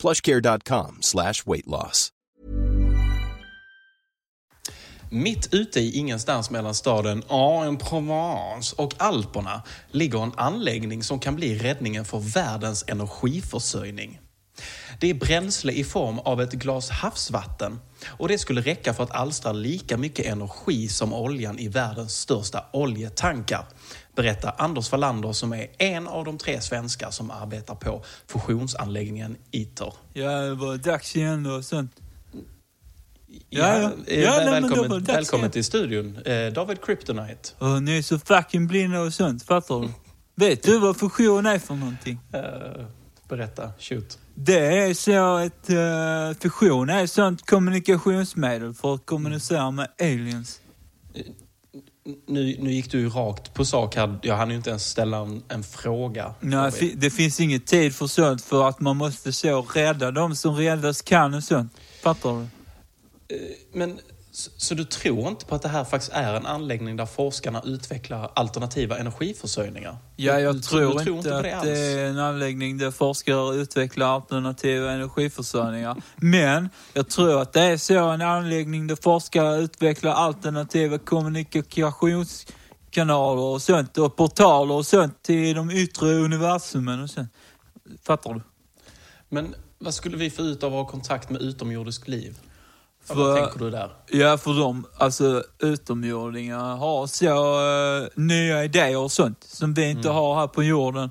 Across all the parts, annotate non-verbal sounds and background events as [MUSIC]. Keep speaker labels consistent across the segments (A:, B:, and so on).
A: plushcare.com slash weight loss.
B: Mitt ute i ingenstans mellan staden Aix-en-Provence och Alperna ligger en anläggning som kan bli räddningen för världens energiförsörjning. Det är bränsle i form av ett glas havsvatten och det skulle räcka för att alstra lika mycket energi som oljan i världens största oljetankar, berättar Anders Wallander som är en av de tre svenskar som arbetar på fusionsanläggningen ITER.
C: Ja, det var dags igen och sånt.
B: Ja,
C: ja.
B: eh,
C: Ja,
B: väl-
C: nej,
B: välkommen, välkommen till studion. Eh, David Kryptonite.
C: Och ni är så fucking blinda och sånt, fattar du? Vet du vad fusion är för någonting?
B: Eh, berätta, shoot.
C: Det är så att uh, fusion är ett sånt kommunikationsmedel för att kommunicera med aliens.
B: Nu, nu gick du ju rakt på sak här. Jag hann ju inte ens ställa en, en fråga.
C: Nej, det finns ingen tid för sånt för att man måste så rädda de som räddas kan och sånt. Fattar du?
B: Men, så, så du tror inte på att det här faktiskt är en anläggning där forskarna utvecklar alternativa energiförsörjningar?
C: Ja, jag
B: du,
C: tror,
B: du tror
C: inte
B: på
C: att
B: det alls?
C: är en anläggning där forskare utvecklar alternativa energiförsörjningar. Men jag tror att det är så en anläggning där forskare utvecklar alternativa kommunikationskanaler och sånt och portaler och sånt till de yttre universumen och sånt. Fattar du?
B: Men vad skulle vi få ut av att ha kontakt med utomjordisk liv? Vad
C: För-
B: tänker du där?
C: Ja, för de, alltså utomjordingar har så eh, nya idéer och sånt som vi inte har här på jorden.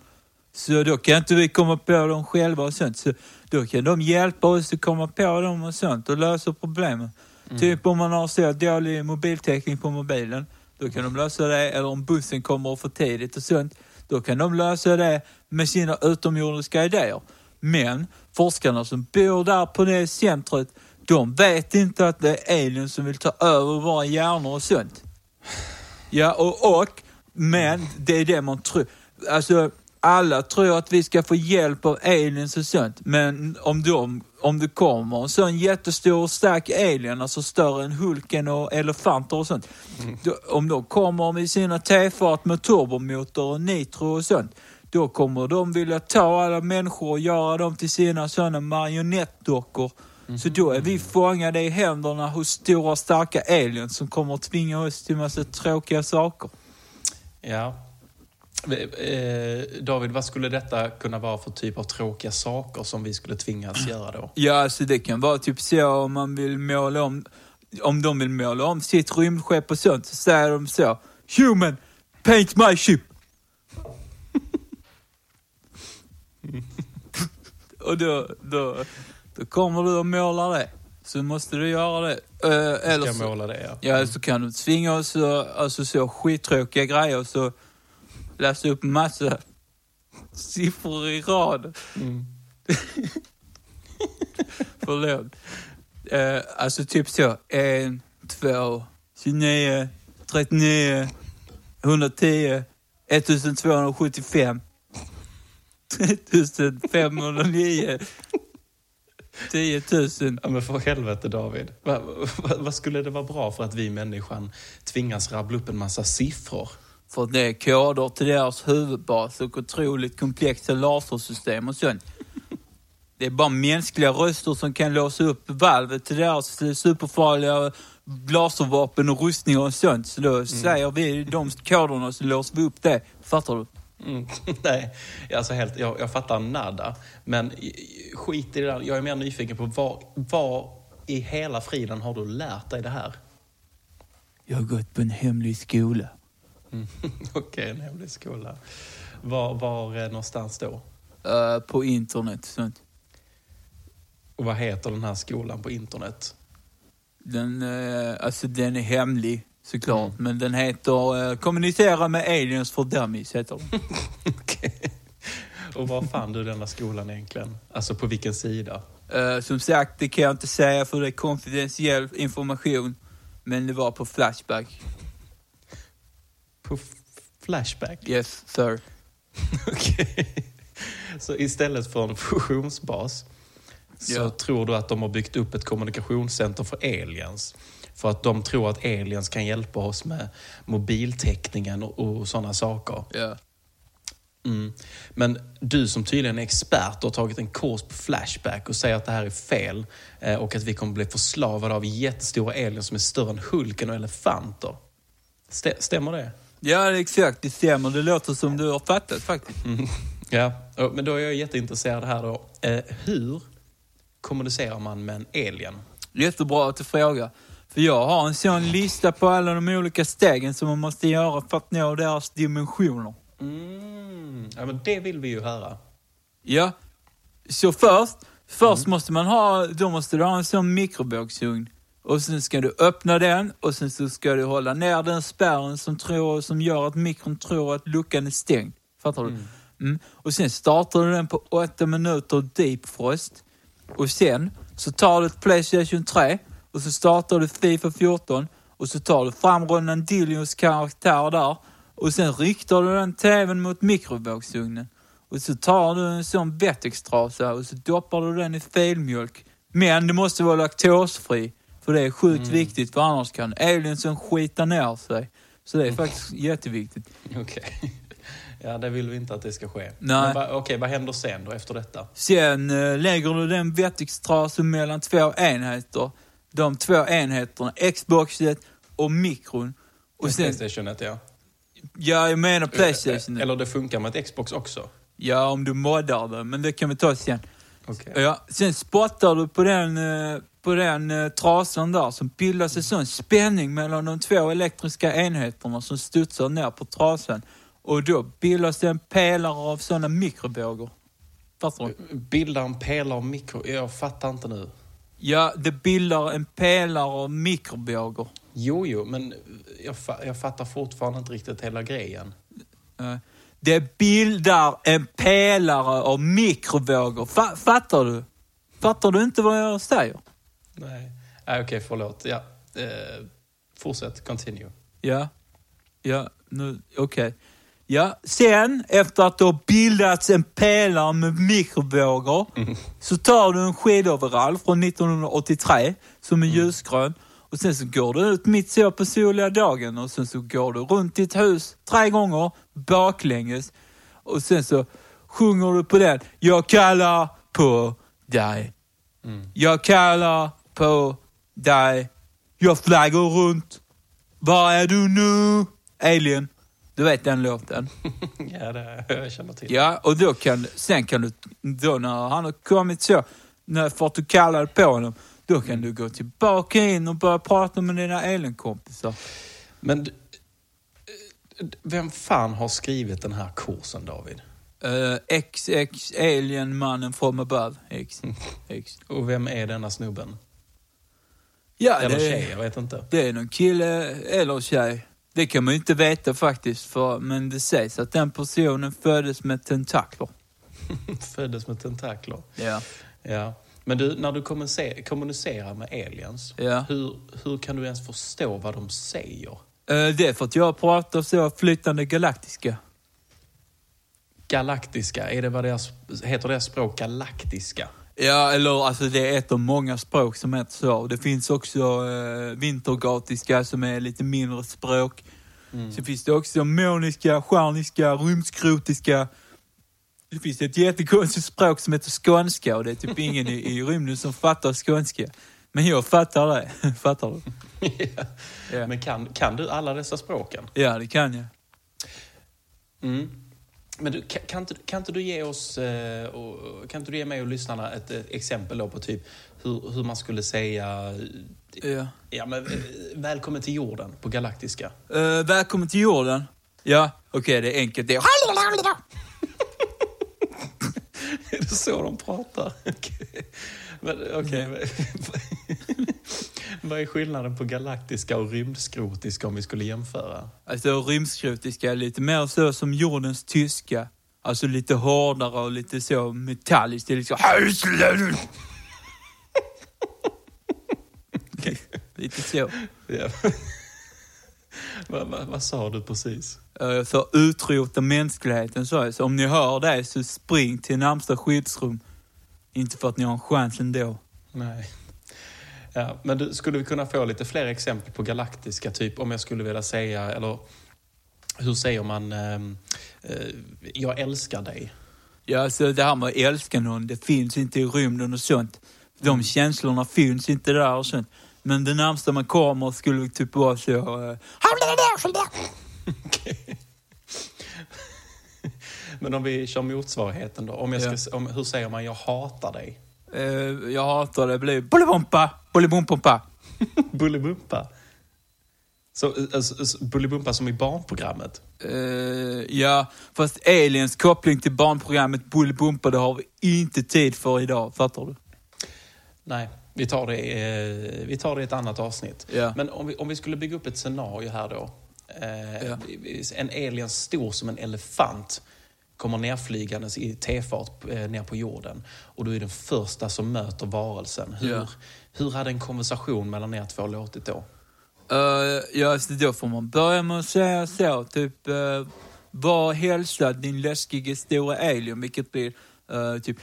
C: Så då kan inte vi komma på dem själva och sånt. Så då kan de hjälpa oss att komma på dem och sånt och lösa problemen. Typ om man har så dålig mobiltäckning på mobilen, då kan de lösa det. Eller om bussen kommer för tidigt och sånt, då kan de lösa det med sina utomjordiska idéer. Men forskarna som bor där på det centret, de vet inte att det är aliens som vill ta över våra hjärnor och sånt. Ja, och, och men det är det man tror. Alltså, alla tror att vi ska få hjälp av aliens och sånt, men om, de, om det kommer en sån jättestor och stark alien, alltså större än Hulken och elefanter och sånt. Då, om de kommer med sina tefat med turbomotor och nitro och sånt, då kommer de vilja ta alla människor och göra dem till sina sådana marionettdockor. Så då är vi fångade i händerna hos stora starka aliens som kommer att tvinga oss till massa tråkiga saker.
B: Ja. Eh, David, vad skulle detta kunna vara för typ av tråkiga saker som vi skulle tvingas göra då?
C: Ja, alltså det kan vara typ så om man vill måla om, om de vill måla om sitt rymdskepp och sånt, så säger de så. Human, paint my ship. [LAUGHS] och då, då, då kommer du och målar det. Så måste du göra det. Eh, eller så,
B: måla det, ja.
C: Ja, så kan du tvinga oss att, alltså så skittråkiga grejer så läsa upp massa siffror i rad.
B: Mm. [LAUGHS]
C: Förlåt. Eh, alltså typ så. En, två, 29, 39, 110, 1275, 3509, 10 000.
B: Ja, men för helvete David. Va, va, vad skulle det vara bra för att vi människan tvingas rabbla upp en massa siffror?
C: För det är koder till deras huvudbas och otroligt komplexa lasersystem och sånt. Det är bara mänskliga röster som kan låsa upp valvet till deras superfarliga laservapen och rustningar och sånt. Så då säger vi de koderna så låser vi upp det. Fattar du?
B: Mm. [LAUGHS] Nej, alltså helt, jag, jag fattar nada. Men skit i det där. Jag är mer nyfiken på var, var i hela friden har du lärt dig det här?
C: Jag har gått på en hemlig skola.
B: Mm. [LAUGHS] Okej, en hemlig skola. Var, var någonstans då?
C: Eh, på internet sånt.
B: Och vad heter den här skolan på internet?
C: Den, eh, alltså den är hemlig såklart, men den heter eh, Kommunicera med aliens för dummies. Heter den. [LAUGHS]
B: Okej. Och var fann du denna skolan egentligen? Alltså på vilken sida?
C: Eh, som sagt, det kan jag inte säga för det är konfidentiell information. Men det var på Flashback.
B: På Flashback?
C: Yes, sir. [LAUGHS]
B: Okej. Så istället för en fusionsbas så
C: Ja.
B: tror du att de har byggt upp ett kommunikationscenter för aliens? För att de tror att aliens kan hjälpa oss med mobiltäckningen och, och sådana saker.
C: Ja.
B: Mm. Men du som tydligen är expert och har tagit en kurs på Flashback och säger att det här är fel eh, och att vi kommer bli förslavade av jättestora aliens som är större än Hulken och elefanter. Stä- stämmer det?
C: Ja, exakt. Det stämmer. Det låter som du har fattat faktiskt.
B: Ja, och- men då är jag jätteintresserad här då. Eh, hur kommunicerar man med en alien?
C: Jättebra att du frågar. För jag har en sån lista på alla de olika stegen som man måste göra för att nå deras dimensioner.
B: Mm. Ja, men det vill vi ju höra.
C: Ja, så först, först måste man ha, då måste du ha en sån mikrovågsugn. Och sen ska du öppna den och sen så ska du hålla ner den spärren som, tror, som gör att mikron tror att luckan är stängd. Fattar du? Mm. Och sen startar du den på åtta minuter deep frost. Och sen så tar du ett Playstation 3 och så startar du Fifa 14 och så tar du fram Ronaldinhos karaktär där och sen riktar du den TVn mot mikrovågsugnen. Och så tar du en sån Vettextrasa och så doppar du den i filmjölk. Men det måste vara laktosfri. För det är sjukt viktigt för annars kan aliensen skita ner sig. Så det är faktiskt jätteviktigt. [LAUGHS]
B: Okej. Ja, det vill vi inte att det ska ske.
C: Nej.
B: Okej, vad händer sen då efter detta?
C: Sen eh, lägger du den Vettextrasen mellan två enheter. De två enheterna, Xboxet och mikron. Och sen,
B: Playstationet, ja.
C: ja jag menar Playstation.
B: Eller det funkar med ett Xbox också.
C: Ja, om du moddar det, men det kan vi ta sen.
B: Okej.
C: Ja, sen spottar du på den, eh, på den eh, trasan där som bildas en sån spänning mellan de två elektriska enheterna som studsar ner på trasan. Och då bildas det en pelare av såna mikrovågor. Fattar du?
B: Bildar en pelare och mikro... Jag fattar inte nu.
C: Ja, det bildar en pelare av mikrovågor.
B: Jo, jo, men jag, fa- jag fattar fortfarande inte riktigt hela grejen.
C: Det bildar en pelare av mikrovågor. Fa fattar du? Fattar du inte vad jag säger?
B: Nej. Nej, okej, förlåt. Ja. Eh, fortsätt, continue.
C: Ja. Ja, nu, okej. Ja, sen efter att det har bildats en pelare med mikrovågor så tar du en skidoverall från 1983 som är ljusgrön och sen så går du ut mitt så på soliga dagen och sen så går du runt ditt hus tre gånger baklänges och sen så sjunger du på den. Jag kallar på dig. Jag kallar på dig. Jag flaggar runt. Var är du nu? Alien. Du vet den låten? [LAUGHS]
B: ja, det jag känner till.
C: Ja, och då kan, sen kan du, då när han har kommit så, när, för att du kallade på honom, då kan du gå tillbaka in och börja prata med dina alienkompisar.
B: Men eh, vem fan har skrivit den här kursen, David?
C: Uh, XX Alien Mannen from above. X. [LAUGHS] X.
B: Och vem är denna snubben?
C: Ja,
B: Eller
C: det,
B: tjej, jag vet inte.
C: det är någon kille eller tjej. Det kan man ju inte veta faktiskt, för, men det sägs att den personen föddes med tentakler. [LAUGHS]
B: Föddes med tentakler.
C: Ja.
B: Ja. Men du, när du kommunicerar, med aliens,
C: Ja.
B: hur, hur kan du ens förstå vad de säger?
C: Eh, det är för att jag pratar så flytande galaktiska.
B: Galaktiska, är det vad deras, heter deras språk galaktiska?
C: Ja, eller alltså det är ett av många språk som heter så. Det finns också eh, vintergatiska som är lite mindre språk. Sen finns det också moniska, stjärniska, rymdskrotiska. Det finns ett jättekonstigt språk som heter skånska och det är typ [LAUGHS] ingen i, i rymden som fattar skånska. Men jag fattar det. [LAUGHS] fattar du?
B: ja.
C: Ja.
B: Men kan, kan du alla dessa språken?
C: Ja, det kan jag.
B: Mm. Men du, kan, kan, inte, kan inte du ge oss, eh, kan inte du ge mig och lyssnarna ett, eh, exempel på typ hur, hur man skulle säga
C: Ja.
B: ja, men, eh, välkommen till jorden på galaktiska?
C: Eh, välkommen till jorden. Ja, okej det är enkelt. Det är... [LAUGHS]
B: Är det så de pratar? [LAUGHS] Okej. Men, okej, men- [LAUGHS] Vad är skillnaden på galaktiska och rymdskrotiska om vi skulle jämföra?
C: Alltså rymdskrotiska är lite mer så som jordens tyska. Alltså lite hårdare och lite så metalliskt. Det är liksom... [LAUGHS] lite så.
B: Ja. [LAUGHS] vad, vad, vad sa du precis?
C: Eh, jag sa utrota mänskligheten, sa jag. Så om ni hör det så spring till närmsta skyddsrum. Inte för att ni har en chans ändå.
B: Nej. Ja, men du, skulle vi kunna få lite fler exempel på galaktiska, typ om jag skulle vilja säga, eller hur säger man, ehm, eh, jag älskar dig?
C: Ja, alltså det här med att älska någon, det finns inte i rymden och sånt. De känslorna finns inte där och sånt. Men det närmsta man kommer skulle typ vara så... [LAUGHS]
B: Okej. Men om vi kör motsvarigheten då. Om jag ska, om, hur säger man jag hatar dig?
C: Eh, jag hatar det, blir Bolibompa, Bolibompompa. [LAUGHS]
B: Bullybumpa. Så, alltså, alltså, Bullybumpa som i barnprogrammet.
C: Eh, ja, fast aliens koppling till barnprogrammet Bolibompa, det har vi inte tid för idag. Fattar du?
B: Nej, vi tar det, eh, vi tar det i ett annat avsnitt.
C: Ja.
B: Men om vi, om vi skulle bygga upp ett scenario här då. Eh,
C: Ja.
B: En alien stor som en elefant kommer nerflygandes i tefart eh, ner på jorden. Och du är den första som möter varelsen. Hur,
C: Ja.
B: hur hade en konversation mellan er två låtit då?
C: Uh, ja, så då får man börja med att säga så, typ uh, var hälsad din läskiga stora alien, vilket blir uh, typ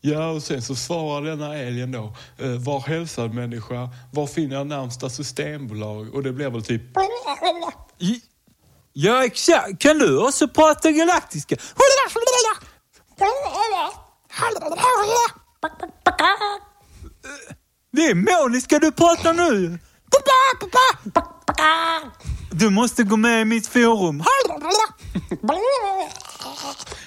B: Ja, och sen så svarar denna alien då. Eh, var hälsad människa, var finner jag närmsta systembolag? Och det blir väl typ...
C: "I- Ja, exakt. Kan du också prata galaktiska? Det är Monica du pratar nu. Du måste gå med i mitt forum.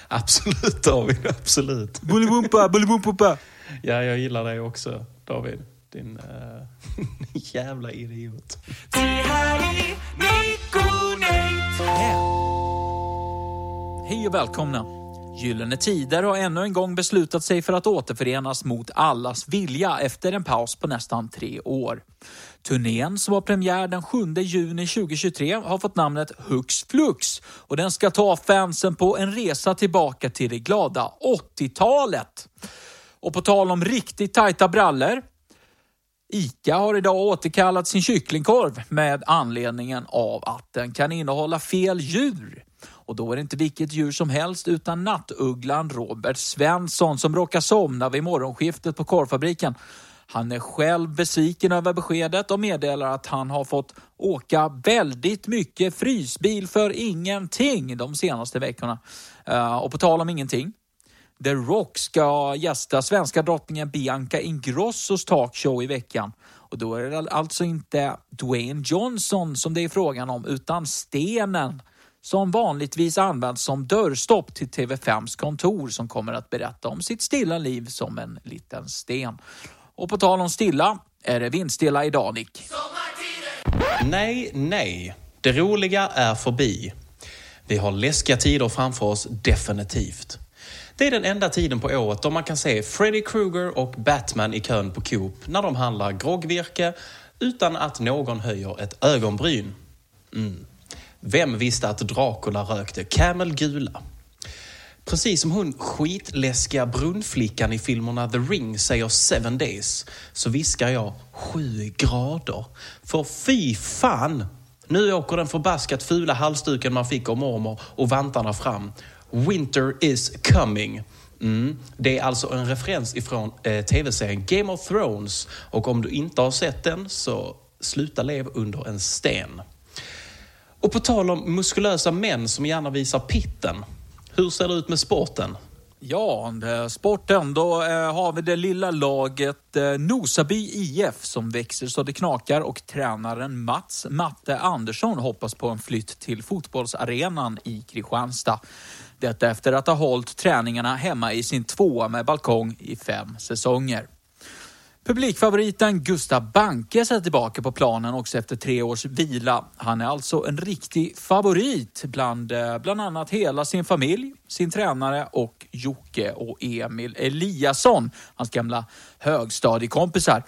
B: Absolut David, absolut.
C: Bolibompa, bolibompa.
B: Ja, jag gillar dig också David. Din [LAUGHS] uh, jävla idiot.
C: Hej och välkomna! Gyllene Tider har ännu en gång beslutat sig för att återförenas mot allas vilja efter en paus på nästan tre år. Turnén som har premiär den 7 juni 2023 har fått namnet Hux Flux och den ska ta fansen på en resa tillbaka till det glada 80-talet. Och på tal om riktigt tajta brallor ICA har idag återkallat sin kycklingkorv med anledningen av att den kan innehålla fel djur. Och då är det inte vilket djur som helst utan nattugglan Robert Svensson som råkar somna vid morgonskiftet på korvfabriken. Han är själv besviken över beskedet och meddelar att han har fått åka väldigt mycket frysbil för ingenting de senaste veckorna. Eh, och på tal om ingenting. The Rock ska gästa svenska drottningen Bianca Ingrossos talkshow i veckan. Och då är det alltså inte Dwayne Johnson som det är frågan om, utan stenen som vanligtvis används som dörrstopp till TV5s kontor som kommer att berätta om sitt stilla liv som en liten sten. Och på tal om stilla, är det vindstilla idag Nick?
B: Nej, nej. Det roliga är förbi. Vi har läskiga tider framför oss, definitivt. Det är den enda tiden på året då man kan se Freddy Krueger och Batman i kön på Coop när de handlar groggvirke utan att någon höjer ett ögonbryn. Mm. Vem visste att Dracula rökte Camel Gula? Precis som hon skitläskiga brunnflickan i filmerna The Ring säger seven days så viskar jag sju grader. För fy fan! Nu åker den förbaskat fula halsduken man fick av mormor och vantarna fram. Winter is coming. Mm. Det är alltså en referens ifrån eh, tv-serien Game of Thrones och om du inte har sett den så sluta lev under en sten. Och på tal om muskulösa män som gärna visar pitten. Hur ser det ut med sporten?
C: Ja, sporten. Då eh, har vi det lilla laget eh, Nosaby IF som växer så det knakar och tränaren Mats Matte Andersson hoppas på en flytt till fotbollsarenan i Kristianstad. Detta efter att ha hållit träningarna hemma i sin tvåa med balkong i fem säsonger. Publikfavoriten Gustav Banke är tillbaka på planen också efter tre års vila. Han är alltså en riktig favorit bland eh, bland annat hela sin familj, sin tränare och Jocke och Emil Eliasson, hans gamla högstadiekompisar.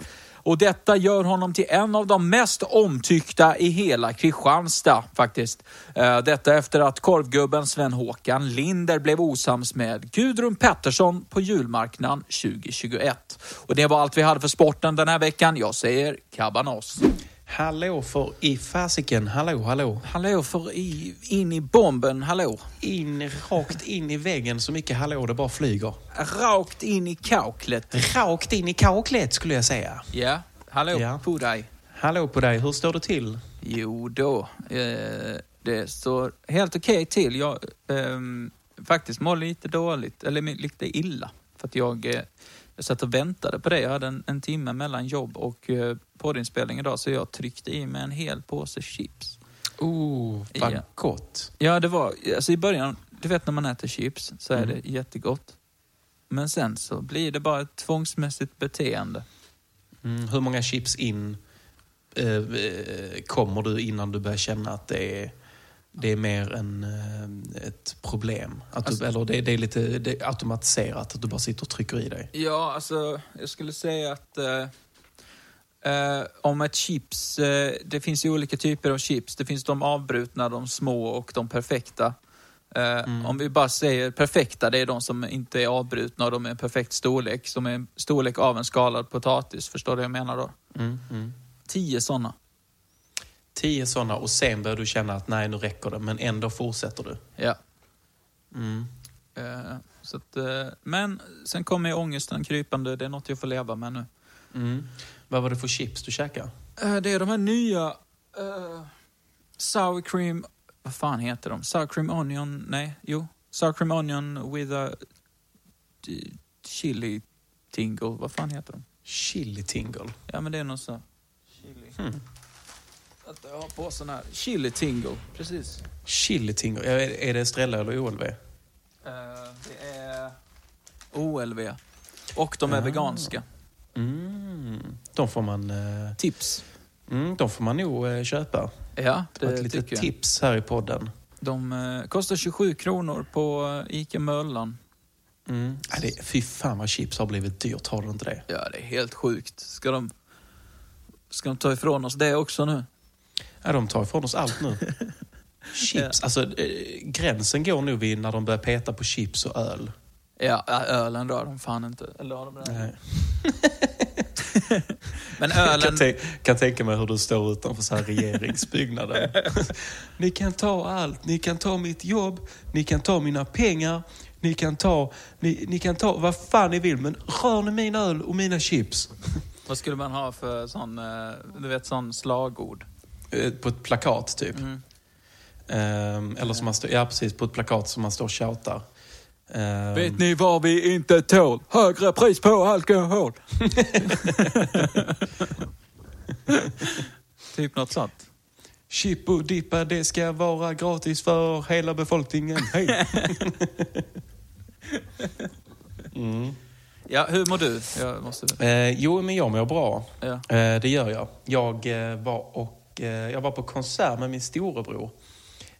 C: Och detta gör honom till en av de mest omtyckta i hela Kristianstad faktiskt. Eh, detta efter att korvgubben Sven-Håkan Linder blev osams med Gudrun Pettersson på julmarknaden 2021. Och det var allt vi hade för sporten den här veckan. Jag säger kabanos.
B: Hallå för i fasiken, hallå, hallå.
C: Hallå för i, in i bomben, hallå.
B: In, rakt in i väggen så mycket hallå det bara flyger.
C: Rakt in i kaklet.
B: Rakt in i kaklet skulle jag säga.
C: Ja, hallå
B: Ja.
C: på dig.
B: Hallå på dig, hur står det till?
C: Jo då, eh, det står helt okej till. Jag ehm, faktiskt mår lite dåligt, eller lite illa. För att jag, eh, jag satt och väntade på det. Jag hade en, en timme mellan jobb och eh, poddinspelning idag, så jag tryckte i mig en hel påse chips.
B: Oh, vad
C: Ja.
B: gott.
C: Ja, det var, alltså i början, du vet när man äter chips så är
B: Mm.
C: det jättegott. Men sen så blir det bara ett tvångsmässigt beteende.
B: Mm, hur många chips in eh, eh, kommer du innan du börjar känna att det är, det är mer än eh, ett problem? Att du,
C: Alltså-
B: eller det, det är lite det är automatiserat, att du bara sitter och trycker i dig?
C: Ja, alltså jag skulle säga att eh, eh, om ett chips, eh, det finns ju olika typer av chips. Det finns de avbrutna, de små och de perfekta. Eh, Om vi bara säger perfekta, det är de som inte är avbrutna och de är en perfekt storlek. Som är en storlek av en skalad potatis, förstår du vad jag menar då?
B: Mm, mm.
C: Tio sådana.
B: Tio sådana och sen börjar du känna att nej, nu räcker det. Men ändå fortsätter du.
C: Ja.
B: Mm.
C: Eh, så att, eh, men sen kommer ju ångesten krypande, det är något jag får leva med nu.
B: Mm. Vad var det för chips du käkade?
C: Eh, Det är de här nya uh, sour cream... Vad fan heter de? Sour cream onion... Nej, jo. Sour cream onion with a chili tingle. Vad fan heter de?
B: Chili tingle.
C: Ja, men det är någon så. Chili.
B: Hmm.
C: Att jag har på sån här. Chili tingle, precis.
B: Chili tingle. Ja, Är är det Estrella eller OLV?
C: Eh, det är OLV. Och de är
B: Ah.
C: veganska.
B: Mm. De får man, eh,
C: Tips.
B: mm, de får man nog eh, köpa.
C: Ja,
B: Det var
C: det
B: ett litet tips här i podden.
C: De kostar 27 kronor på Ica Möllan.
B: Mm. Ja, det, fy fan vad chips har blivit dyrt, har du inte det?
C: Ja, det är helt sjukt. Ska de, ska de ta ifrån oss det också nu?
B: Ja, de tar ifrån oss allt nu. [LAUGHS] chips, alltså eh, gränsen går nog vid när de börjar peta på chips och öl.
C: Ja, ja, ölen rör de fan inte. Eller har de det?
B: Nej. [LAUGHS]
C: Men
B: Jag
C: ölen...
B: kan, kan tänka mig hur du står utanför så här regeringsbyggnaden. [LAUGHS] ni kan ta allt. Ni kan ta mitt jobb. Ni kan ta mina pengar. Ni kan ta, ni, ni kan ta vad fan ni vill. Men rör ni min öl och mina chips
C: Vad skulle man ha för sån, eh, du vet, sån slagord?
B: Eh, på ett plakat typ.
C: Mm.
B: Ehm, eller som man står, ja precis, på ett plakat som man står och tjatar. Ehm,
C: Vet ni vad vi inte tål? Högre pris på alkohol. [LAUGHS] typ något sånt.
B: Chip och dippa, det ska vara gratis för hela befolkningen. Hej! [LAUGHS] mm.
C: Ja, hur mår du? Jag måste...
B: Eh, jo, men jag mår bra.
C: Ja.
B: Eh, det gör jag. Jag, eh, var och, eh, jag var på konsert med min storebror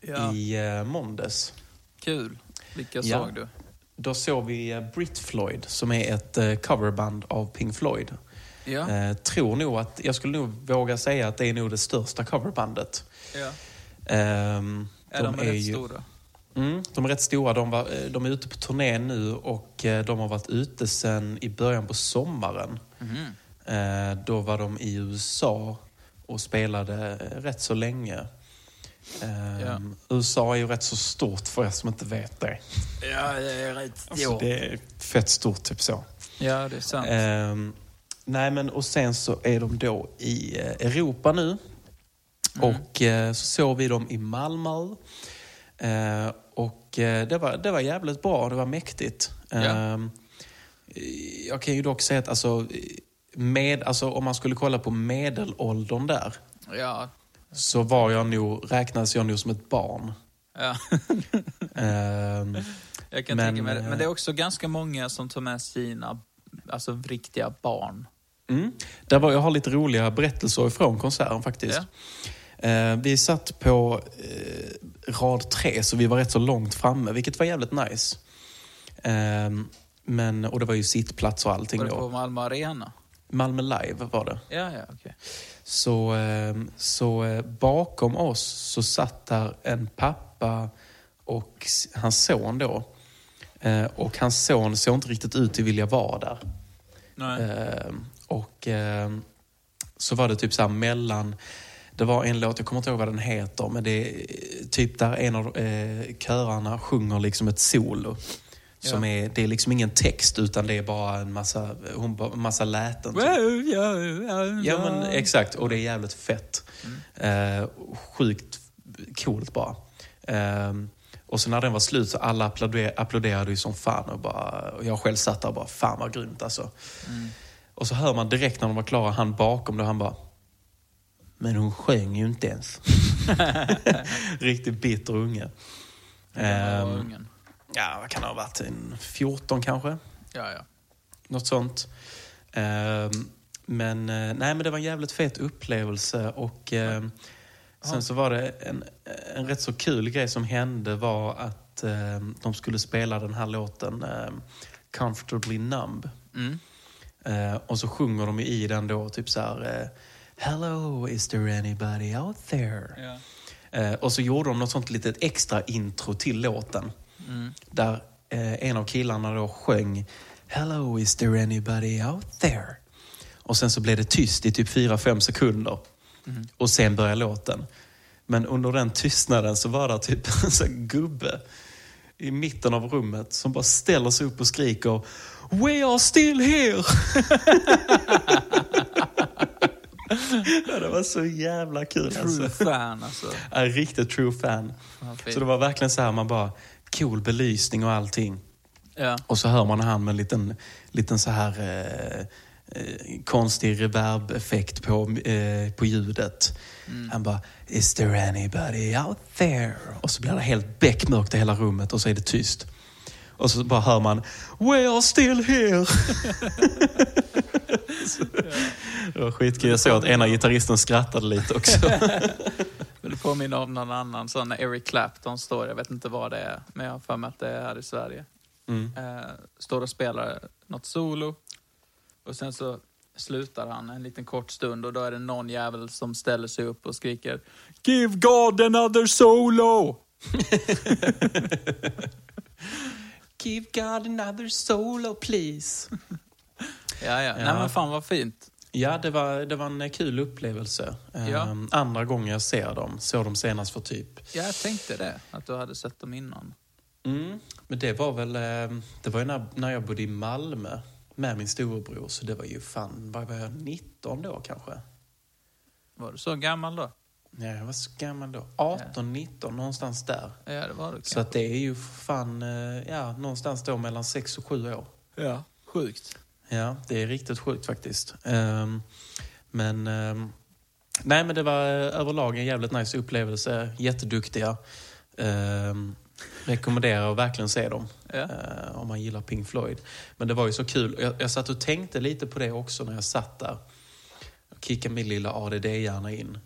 C: Ja.
B: i eh, måndags.
C: Kul. Vilka
B: Ja.
C: såg du?
B: Då såg vi eh, Brit Floyd, som är ett coverband av Pink Floyd.
C: Ja.
B: Tror nog att, jag skulle nog våga säga att det är nog det största coverbandet.
C: ja.
B: Ehm,
C: Är de, rätt
B: ju-
C: stora?
B: Mm, de är rätt stora. De, var, de är ute på turné nu och de har varit ute sedan i början på sommaren. Eh, Då var de i USA och spelade rätt så länge. Ehm,
C: Ja.
B: USA är ju rätt så stort för er som inte vet det.
C: Ja, det är rätt
B: Alltså, det är fett stort, typ så.
C: Ja, det är sant.
B: Ehm, nej, men och sen så är de då i eh, Europa nu.
C: Mm.
B: Och eh, så såg vi dem i Malmö. Eh, och eh, det, var, det var jävligt bra, det var mäktigt.
C: Ja.
B: Ehm, jag kan ju dock säga att alltså, med, alltså, om man skulle kolla på medelåldern där
C: Ja.
B: så var jag nog, räknades jag nog som ett barn.
C: ja. [LAUGHS]
B: Ehm,
C: Jag kan
B: Men,
C: tänka mig det.
B: eh,
C: Men det är också ganska många som tar med sina alltså, riktiga barn.
B: Mm. Där var, jag har lite roliga berättelser ifrån konserten faktiskt. Eh, vi satt på eh, rad tre, så vi var rätt så långt framme, vilket var jävligt nice. Eh, men, och det var ju sittplats och allting
C: Var det på Malmö Arena?
B: Malmö Live var det.
C: Ja, ja, okej.
B: Så, eh, så eh, bakom oss så satt där en pappa och hans son då. Eh, Och hans son såg inte riktigt ut att vilja vara där.
C: Nej.
B: Eh, Och eh, så var det typ så här mellan... Det var en låt, jag kommer inte ihåg vad den heter, men det är typ där en av eh, körarna sjunger liksom ett solo. Som
C: Ja.
B: är, det är liksom ingen text utan det är bara en massa, hon, massa läten. typ. Ja men exakt, och det är jävligt fett. Eh, sjukt coolt bara. Eh, och så när den var slut så alla applåder, applåderade ju som fan och, bara, och jag själv satt där och bara, fan vad grymt alltså. Och så hör man direkt när de var klara, han bakom det, han bara Men hon sjöng ju inte ens. [LAUGHS] [LAUGHS] Riktigt bitter unge.
C: Ehm.
B: Ehm,
C: ungen.
B: Ja, vad kan det ha varit? En 14 kanske?
C: Ja, ja.
B: Något sånt. Ehm, men, eh, nej, men det var en jävligt fet upplevelse och ehm, sen så var det en, en rätt så kul grej som hände var att ehm, de skulle spela den här låten Comfortably Numb.
C: Mm.
B: Eh, och så sjunger de i den då typ så här eh, Hello, is there anybody out there? Eh, och så gjorde de något sånt litet extra intro till låten.
C: Mm.
B: Där eh, en av killarna då sjöng Hello, is there anybody out there? Och sen så blev det tyst i typ 4-5 sekunder. Och sen började låten. Men under den tystnaden så var det typ [LAUGHS] en sån gubbe i mitten av rummet som bara ställer sig upp och skriker We are still here! [LAUGHS] ja, det var så jävla kul
C: True
B: alltså.
C: fan alltså.
B: En riktigt true fan. Så det var verkligen så här, man bara, cool belysning och allting.
C: Ja.
B: Och så hör man han med en liten, liten så här eh, eh, konstig reverb-effekt på, eh, på ljudet. Han bara, is there anybody out there? Och så blir det helt beckmörkt i hela rummet och så är det tyst. Och så bara hör man, we are still here. Så, [LAUGHS] [LAUGHS] det var skitkul. Jag såg att ena gitarristen skrattade lite också. [LAUGHS]
C: Det påminner om någon annan sån Eric Clapton står, jag vet inte vad det är, men jag har för mig att det är här i Sverige.
B: Mm.
C: Eh, står och spelar något solo och sen så slutar han en liten kort stund och då är det någon jävel som ställer sig upp och skriker Give God another solo! [LAUGHS]
B: Give God another solo please.
C: Ja, ja. Nej men fan vad fint.
B: Ja, det var, det var en kul upplevelse.
C: Ja.
B: Ehm, andra gången jag ser dem. Såg dem senast för typ...
C: Ja, jag tänkte det, att du hade sett dem innan.
B: Mm. Men det var väl... ehm, Det var ju när, när jag bodde i Malmö med min storebror. Så det var ju fan... Vad var jag? 19 då kanske?
C: Var du så gammal då?
B: Ja, jag var så gammal då. 18, 19, någonstans där.
C: Ja, det var du
B: Så att det är ju fan... eh, Ja, någonstans då mellan 6 och 7 år.
C: Ja. Sjukt.
B: Ja, det är riktigt sjukt faktiskt. Ehm, men... ehm, nej, men det var eh, överlag en jävligt nice upplevelse. Jätteduktiga. Um, rekommenderar att verkligen se dem.
C: Ja.
B: eh, om man gillar Pink Floyd. Men det var ju så kul. Jag, jag satt och tänkte lite på det också när jag satt där. Och kickade min lilla ADD-hjärna in.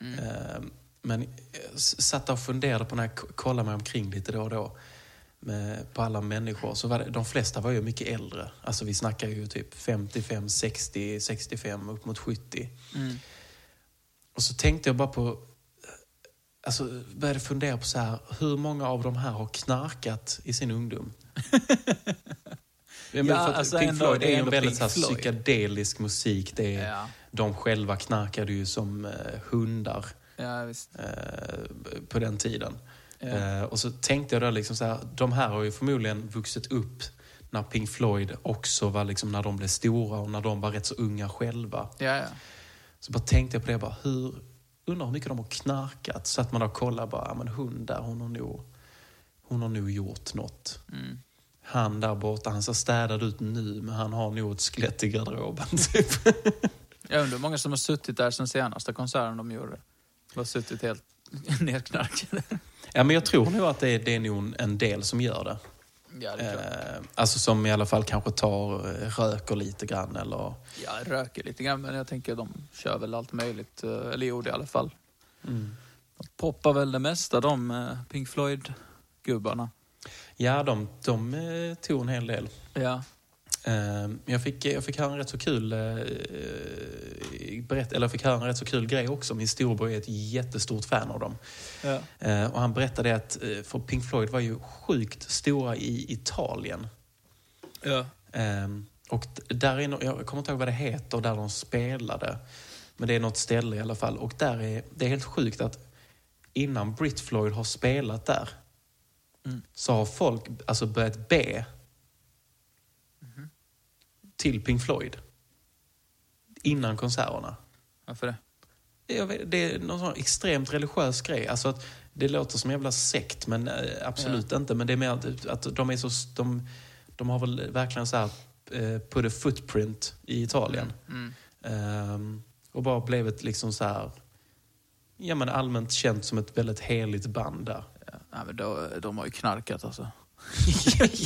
B: Ehm, men jag s- satt och funderade på när jag kollade mig omkring lite då och då. Med, på alla människor. Så var det, de flesta var ju mycket äldre. Alltså vi snackar ju typ 55, 60, 65, upp mot 70.
C: Mm.
B: Och så tänkte jag bara på... Alltså började fundera på så här, hur många av de här har knarkat i sin ungdom? [LAUGHS] Ja,
C: alltså
B: Pink Floyd
C: är
B: ju en väldigt så psykedelisk musik. Det är,
C: Ja.
B: De själva knarkade ju som eh, hundar
C: Ja,
B: eh, på den tiden. Eh, och så tänkte jag då liksom så här, de här har ju förmodligen vuxit upp när Pink Floyd också var liksom när de blev stora och när de var rätt så unga själva.
C: Ja, ja.
B: Så bara tänkte jag på det, bara, hur, undrar hur mycket de har knarkat. Så att man då kollar bara, men hon där, hon har nog, hon har nog gjort något.
C: Mm.
B: Han där borta, han ser städad ut nu, men han har nog ett skelett i garderoben. [LAUGHS] Typ.
C: Jag undrar hur många som har suttit där sen senaste konserten de gjorde. De har suttit helt [LAUGHS] nedknarkade.
B: Ja, men jag tror nog att det är, det är nog en del som gör det.
C: Ja, det.
B: Eh, alltså som i alla fall kanske tar, eh, röker lite grann eller...
C: Jag röker lite grann, men jag tänker de kör väl allt möjligt. eh, Eller gjorde i alla fall.
B: Mm.
C: De poppar väl det mesta, de eh, Pink Floyd-gubbarna.
B: Ja, de, de tog en hel del.
C: Ja.
B: Ehm, Jag fick, jag fick höra en rätt så kul eh, berätt, eller jag fick höra en rätt så kul grej också. Min storebror är ett jättestort fan av dem.
C: Ja.
B: Eh, Och han berättade att, eh, för Pink Floyd var ju sjukt stora i Italien.
C: Ja.
B: Ehm, och där är, jag kommer inte ihåg vad det heter där de spelade. Men det är något ställe i alla fall. Och där är, det är helt sjukt att innan Brit Floyd har spelat där
C: Mm.
B: så har folk alltså börjat be till Pink Floyd. Innan konserterna.
C: Varför det?
B: Vet, det är någon sån extremt religiös grej. Alltså att det låter som en jävla sekt, men eh, absolut inte. Men det är mer att, att de är så... De, de har väl verkligen så här eh, put a footprint i Italien.
C: Mm.
B: Ehm, och bara blivit liksom så här... Ja, men allmänt känt som ett väldigt heligt band där.
C: Ja. Men då, de har ju knarkat alltså.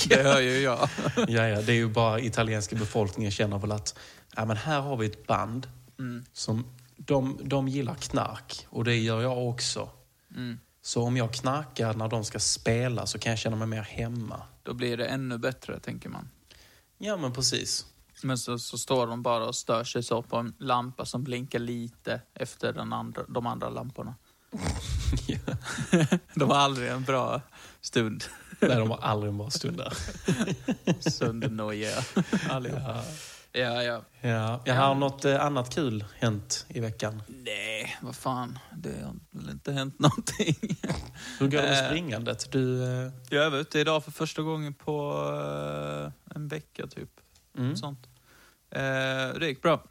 C: Det hör ju jag. [LAUGHS]
B: ja, ja, det är ju bara italienska befolkningen känner väl att ja, men här har vi ett band
C: Mm.
B: som de, de gillar knark och det gör jag också.
C: Mm.
B: Så om jag knarkar när de ska spela så kan jag känna mig mer hemma.
C: Då blir det ännu bättre, tänker man.
B: Ja, men precis.
C: Men så, så står de bara och stör sig så på en lampa som blinkar lite efter den andra, de andra lamporna. [LAUGHS] [LAUGHS] De har aldrig en bra stund.
B: Nej, de har aldrig en bra stund där.
C: Söndernojiga [LAUGHS] allihop.
B: Ja.
C: Ja, ja.
B: Ja. Jag har något eh, annat kul hänt i veckan.
C: Nej, vad fan. Det har väl inte hänt någonting.
B: Hur går det med
C: Eh.
B: springandet? Du, eh,
C: Jag var ute idag för första gången på en vecka typ.
B: mm.
C: Sånt. Det gick bra.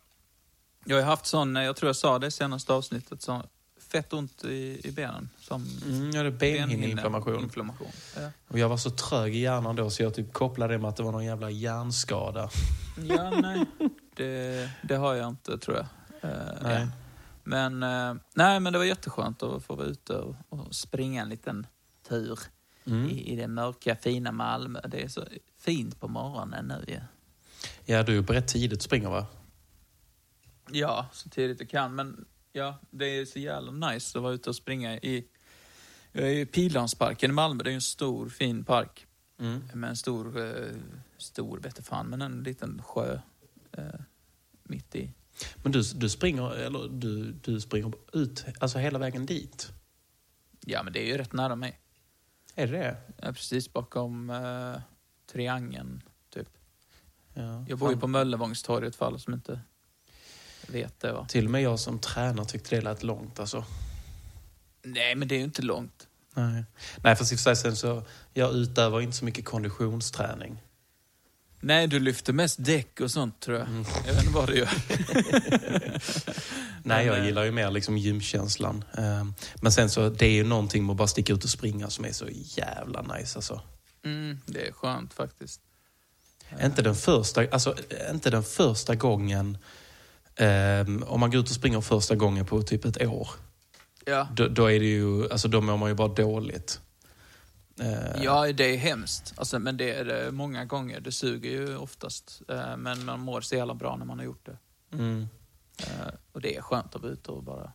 C: Jag har haft sån, jag tror jag sa det i senaste avsnittet, så fett ont i, i benen. Som
B: Mm, jag hade benhinneinflammation.
C: Inflammation. Ja.
B: Och jag var så trög i hjärnan då så jag typ kopplade det med att det var någon jävla hjärnskada.
C: ja, nej. Det, det har jag inte tror jag. Eh,
B: Nej.
C: Men, eh, nej, men det var jätteskönt att få vara ute och, och springa en liten tur
B: Mm.
C: i, i det mörka fina Malmö. Det är så fint på morgonen nu ju.
B: Ja, du är på rätt tidigt springer va?
C: Ja, så tidigt jag kan. Men ja, det är så jävla nice att vara ute och springa i... I Pildammsparken i Malmö. Det är ju en stor, fin park.
B: Mm.
C: Med en stor, eh, stor vete fan, men en liten sjö eh, mitt i.
B: Men du, du springer, eller du, du springer ut, alltså hela vägen dit?
C: Ja, men det är ju rätt nära mig.
B: Är det det?
C: Precis bakom eh, Triangeln, typ.
B: Ja.
C: Jag bor ju på Möllevångstorget för alla som inte vet det. Va?
B: Till och med jag som tränar tyckte det lät långt alltså.
C: Nej, men det är ju inte långt.
B: Nej, Nej fast i och för sig sen så, jag utövar inte så mycket konditionsträning.
C: Nej, du lyfter mest däck och sånt tror jag.
B: Mm.
C: Jag vet inte vad du gör. [LAUGHS]
B: Nej, jag
C: eh,
B: gillar ju mer liksom gymkänslan. Ehm, Men sen så, det är ju någonting med att bara sticka ut och springa som är så jävla nice alltså.
C: Mm, det är skönt faktiskt.
B: Inte den första, alltså inte den första gången, ehm, om man går ut och springer första gången på typ ett år,
C: Ja.
B: då, då är det ju, alltså då mår man ju bara dåligt. Eh,
C: ja, det är hemskt. Alltså, men det är det många gånger. Det suger ju oftast. Eh, Men man mår så jävla bra när man har gjort det.
B: Mm,
C: Eh, Och det är skönt att vara ute och bara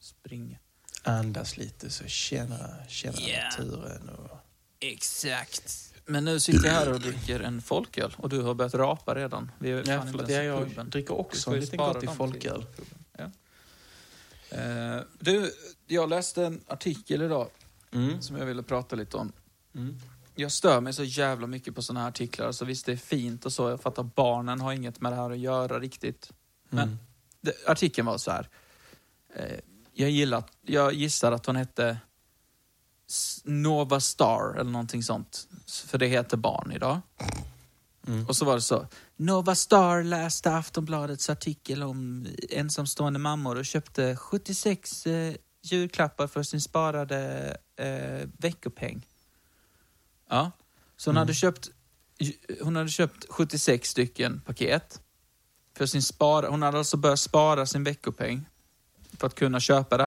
C: springa.
B: andas lite så känna, känna
C: Ja.
B: naturen. Och...
C: Exakt. Men nu sitter jag här och dricker en folköl och du har börjat rapa redan. Vi är
B: Ja,
C: fan inte
B: förlåt, jag
C: puben.
B: dricker också en liten
C: spara
B: gott i
C: dem
B: folköl.
C: Ja. Eh, Du, jag läste en artikel idag
B: Mm.
C: som jag ville prata lite om.
B: Mm.
C: Jag stör mig så jävla mycket på såna här artiklar. Alltså visst, det är fint och så. Jag fattar barnen har inget med det här att göra riktigt. Men
B: Mm.
C: det, artikeln var så här. Eh, jag, gillar, jag gissar att hon hette Nova Star eller någonting sånt. För det heter barn idag.
B: Mm.
C: Och så var det så. Nova Star läste Aftonbladets artikel om ensamstående mammor och köpte 76 eh, julklappar för sin sparade eh, veckopeng. Ja. Så hon,
B: Mm.
C: hade köpt, hon hade köpt 76 stycken paket. För sin spara, hon hade alltså börjat spara sin veckopeng för att kunna köpa det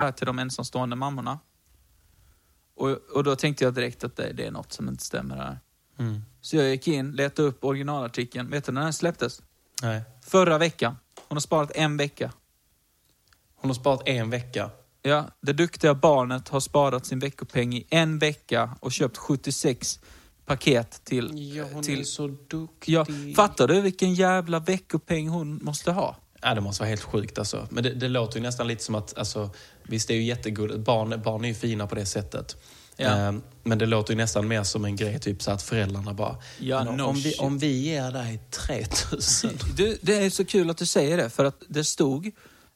C: här till de ensamstående mammorna. Och, och då tänkte jag direkt att det, det är något som inte stämmer här.
B: Mm.
C: Så jag gick in, letade upp originalartikeln. Vet du när den släpptes?
B: Nej.
C: Förra veckan. Hon har sparat en vecka.
B: Hon har sparat en vecka.
C: Ja, det duktiga barnet har sparat sin veckopeng i en vecka och köpt 76 paket till...
B: Ja, hon
C: till
B: är så duktig.
C: ja, fattar du vilken jävla veckopeng hon måste ha?
B: Ja, det måste vara helt sjukt alltså. Men det, det låter ju nästan lite som att, alltså, visst det är ju jättegulligt, barn, barn är ju fina på det sättet.
C: Ja.
B: Ehm, men det låter ju nästan mer som en grej, typ så att föräldrarna bara,
C: Ja,
B: "Men
C: no
B: om, vi,
C: shit."
B: om vi ger dig 3000. [LAUGHS]
C: Du, det är så kul att du säger det, för att det stod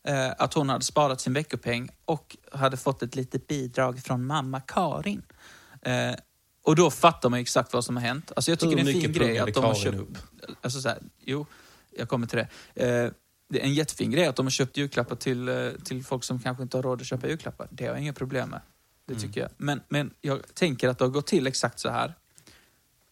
C: eh, att hon hade sparat sin veckopeng och hade fått ett litet bidrag från mamma Karin. Eh, och då fattar man ju exakt vad som har hänt. Alltså jag tycker
B: Hur
C: det är en fin grej att de har köpt...
B: upp?
C: Alltså så här, jo, jag kommer till det. Eh, en jättefin grej att de har köpt julklappar till, eh, till folk som kanske inte har råd att köpa julklappar. Det har jag inga problem med. Det
B: Mm.
C: tycker jag. Men, men jag tänker att det har gått till exakt så här.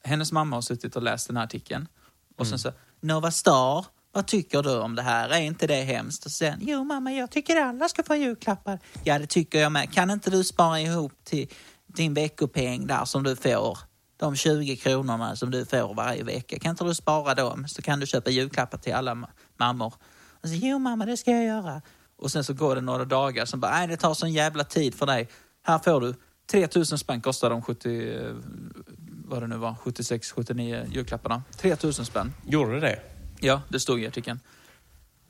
C: Hennes mamma har suttit och läst den här artikeln. Och
B: Mm.
C: sen så, Nova Star, vad tycker du om det här? Är inte det hemskt? Och sen, jo mamma, jag tycker alla ska få julklappar. Ja, det tycker jag med. Kan inte du spara ihop till din veckopeng där som du får? De 20 kronorna som du får varje vecka. Kan inte du spara dem? Så kan du köpa julklappar till alla ma- mammor. Och så, jo mamma, det ska jag göra. Och sen så går det några dagar, som bara, nej det tar sån jävla tid för dig. Här får du 3000 spänn kostar de 70, eh, vad det nu var, 76, 79 julklapparna. 3000 spänn.
B: Gjorde det?
C: Ja, det stod i artikeln.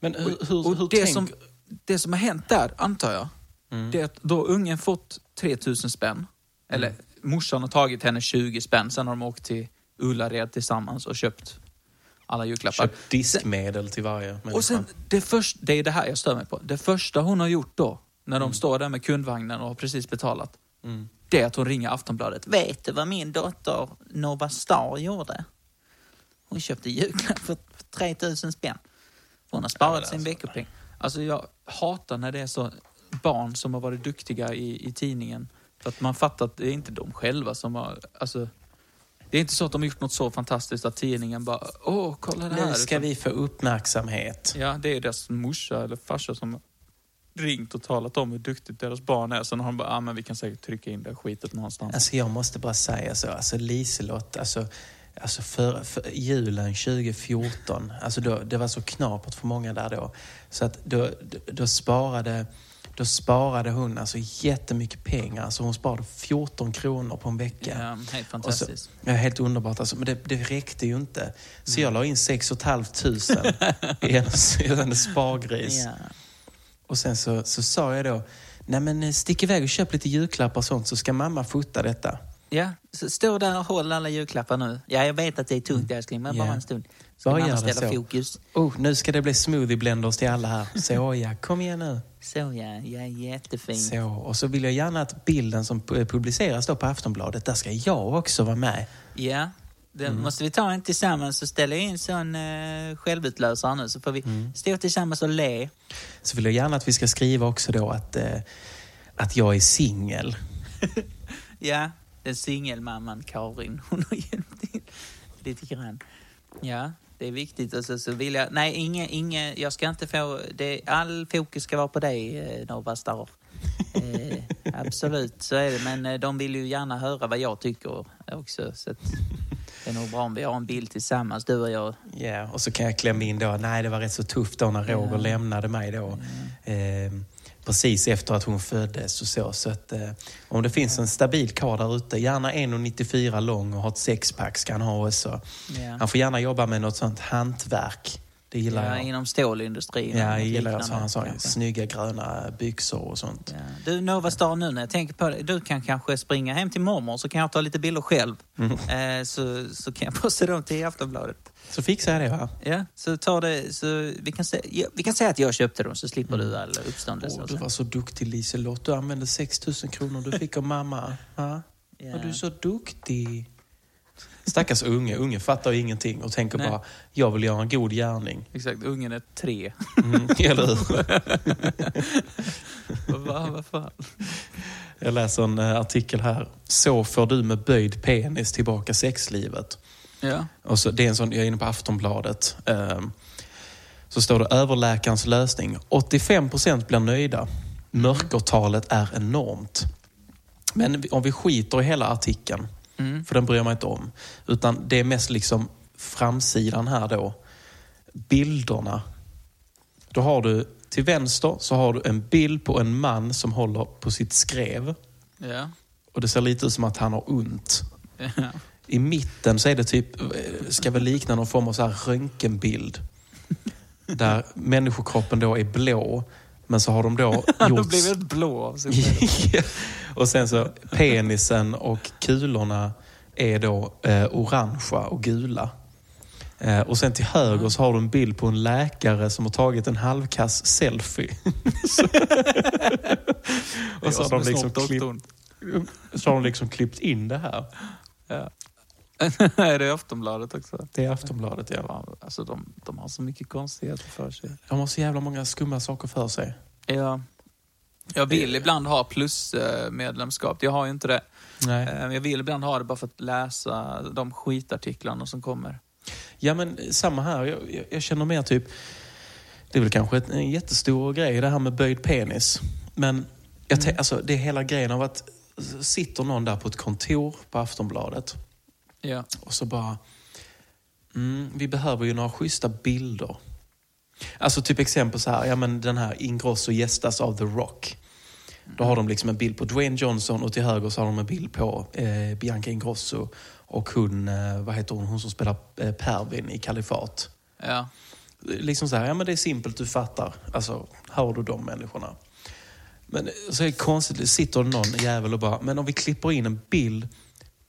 B: Men hur, hur,
C: Och
B: hur
C: det,
B: tänk...
C: som, det som har hänt där, antar jag, det är att då ungen fått 3000 spänn, eller morsan har tagit henne 20 spänn, sen har de åkt till Ullared tillsammans och köpt alla julklappar.
B: Köpt diskmedel till varje människa.
C: Och sen, det, först, det är det här jag stör mig på. Det första hon har gjort då, när de står där med kundvagnen och har precis betalat, det är att hon ringer Aftonbladet. Vet du vad min dotter Nova Star gjorde? Hon köpte julklapp för 3000 spänn. Hon har sparat sin veckopeng. Alltså jag hatar när det är så barn som har varit duktiga i, i tidningen. För att man fattar att det är inte de själva som har... Alltså, det är inte så att de har gjort något så fantastiskt att tidningen bara åh, kolla det här.
B: Nu ska vi få uppmärksamhet.
C: Ja, det är deras morsa eller farsa som ringt och talat om hur duktigt deras barn är. Sen har de bara, ah, men vi kan säkert trycka in det skitet någonstans.
B: Alltså jag måste bara säga så, alltså Liselott, alltså, alltså för, för julen 2014, alltså då, det var så knapert för många där då. Så att då, då sparade då sparade hon alltså jättemycket pengar. Alltså hon sparade 14 kronor på en vecka.
C: Ja, helt
B: Och så,
C: fantastiskt.
B: ja, helt underbart. Alltså, men det, det räckte ju inte. Så jag la in 6 500 i [LAUGHS] hennes, i hennes spargris.
C: Ja.
B: Och sen så, så sa jag då, nej men eh, stick iväg och köp lite julklappar och sånt så ska mamma fota detta.
C: Ja, så stå där och håll alla julklappar nu. Ja, jag vet att det är tungt älskling, men
B: Ja.
C: bara en stund. Ska
B: Bara gör
C: ställa
B: så.
C: fokus?
B: Oh, nu ska det bli smoothie blenders till alla här. Så [LAUGHS] ja, kom igen nu.
C: Så ja, ja jättefint.
B: Så, och så vill jag gärna att bilden som pu- publiceras då på Aftonbladet, där ska jag också vara med.
C: Ja, det
B: Mm.
C: måste vi ta en tillsammans och ställa in sån uh, självutlösare nu så får vi
B: Mm.
C: stå tillsammans och le.
B: Så vill jag gärna att vi ska skriva också då att, eh, att jag är singel. [LAUGHS]
C: Ja, den singelmamman Karin, hon har hjälpt till lite grann. Ja, det är viktigt. Och så, vill jag, nej, inge, inge, jag ska inte få, det, all fokus ska vara på dig, eh, Nova Star. Eh, absolut, så är det. Men eh, de vill ju gärna höra vad jag tycker också. Så att, det är nog bra om vi har en bild tillsammans, du och jag.
B: Ja, och så kan jag klämma in då, nej det var rätt så tufft då när Roger lämnade mig då. Eh, precis efter att hon föddes och så. Så att eh, om det finns en stabil karl där ute, gärna 1,94 lång och har ett sexpack ska han ha också.
C: Ja.
B: Han får gärna jobba med något sånt hantverk. Det gillar
C: Ja,
B: jag.
C: inom stålindustrin.
B: Ja, jag gillar sådana, sådana
C: kanske.
B: snygga gröna byxor och sånt.
C: Ja. Du, Nova Star, nu när jag tänker på det. Du kan kanske springa hem till mormor så kan jag ta lite bilder själv.
B: Mm.
C: Eh, så, så kan jag [LAUGHS] posta dem till Aftonbladet.
B: Så fixar jag det va?
C: Ja, så ta det. Så vi, kan säga, ja, vi kan säga att jag köpte dem så slipper du all uppståndelse. Och
B: du var så duktig Liselott. Du använde 6 000 kronor du fick av mamma. [LAUGHS] Va?
C: Ja.
B: Var du så duktig? Stackars unge. Unge fattar ju ingenting och tänker
C: Nej.
B: bara, jag vill göra en god gärning.
C: Exakt, ungen är tre.
B: Mm, [LAUGHS] eller hur? [LAUGHS]
C: Va, vad fan?
B: Jag läser en eh, artikel här. Så får du med böjd penis tillbaka sexlivet.
C: Ja.
B: Och så, det är en sån, jag är inne på Aftonbladet. Ehm, så står det överläkarens lösning. 85% blir nöjda. Mörkertalet är enormt. Men om vi skiter i hela artikeln,
C: Mm.
B: för den bryr jag mig inte om. Utan det är mest liksom framsidan här då. Bilderna. Då har du till vänster så har du en bild på en man som håller på sitt skrev.
C: Ja.
B: Och det ser lite ut som att han har ont.
C: ja.
B: I mitten så är det typ, ska väl likna någon form av så här röntgenbild. Där människokroppen då är blå, men så har de då [LAUGHS]
C: Han har
B: gjort...
C: blivit blå av sig själv. [LAUGHS]
B: och sen så penisen och kulorna är då eh, orangea och gula. Eh, och sen till höger så har du en bild på en läkare som har tagit en halvkass selfie. Så- [LAUGHS] och så har, de liksom klippt, så har de liksom klippt in det här.
C: Ja. [LAUGHS] är det Aftonbladet också?
B: Det är Aftonbladet, ja.
C: Alltså de, de har så mycket konstigheter för sig.
B: De har så jävla många skumma saker för sig.
C: Ja. Jag vill ibland ha plusmedlemskap. Jag har ju inte det.
B: Nej.
C: Eh, Jag vill ibland ha det bara för att läsa de skitartiklarna som kommer.
B: Ja, men samma här. Jag, jag, känner mer typ... Det är väl kanske en jättestor grej det här med böjd penis. Men jag
C: Mm.
B: alltså, det är hela grejen av att sitter någon där på ett kontor på Aftonbladet
C: Ja.
B: och så bara... Mm, vi behöver ju några schyssta bilder. Alltså typ exempel så här, ja men den här Ingrosso gästas av The Rock. Då har de liksom en bild på Dwayne Johnson och till höger så har de en bild på eh, Bianca Ingrosso och hon, eh, vad heter hon, hon som spelar eh, Pervin i Kalifat.
C: Ja.
B: Liksom så här, ja men det är simpelt, du fattar. Alltså, hör du de människorna? Men så är det konstigt, sitter någon jävel och bara, men om vi klipper in en bild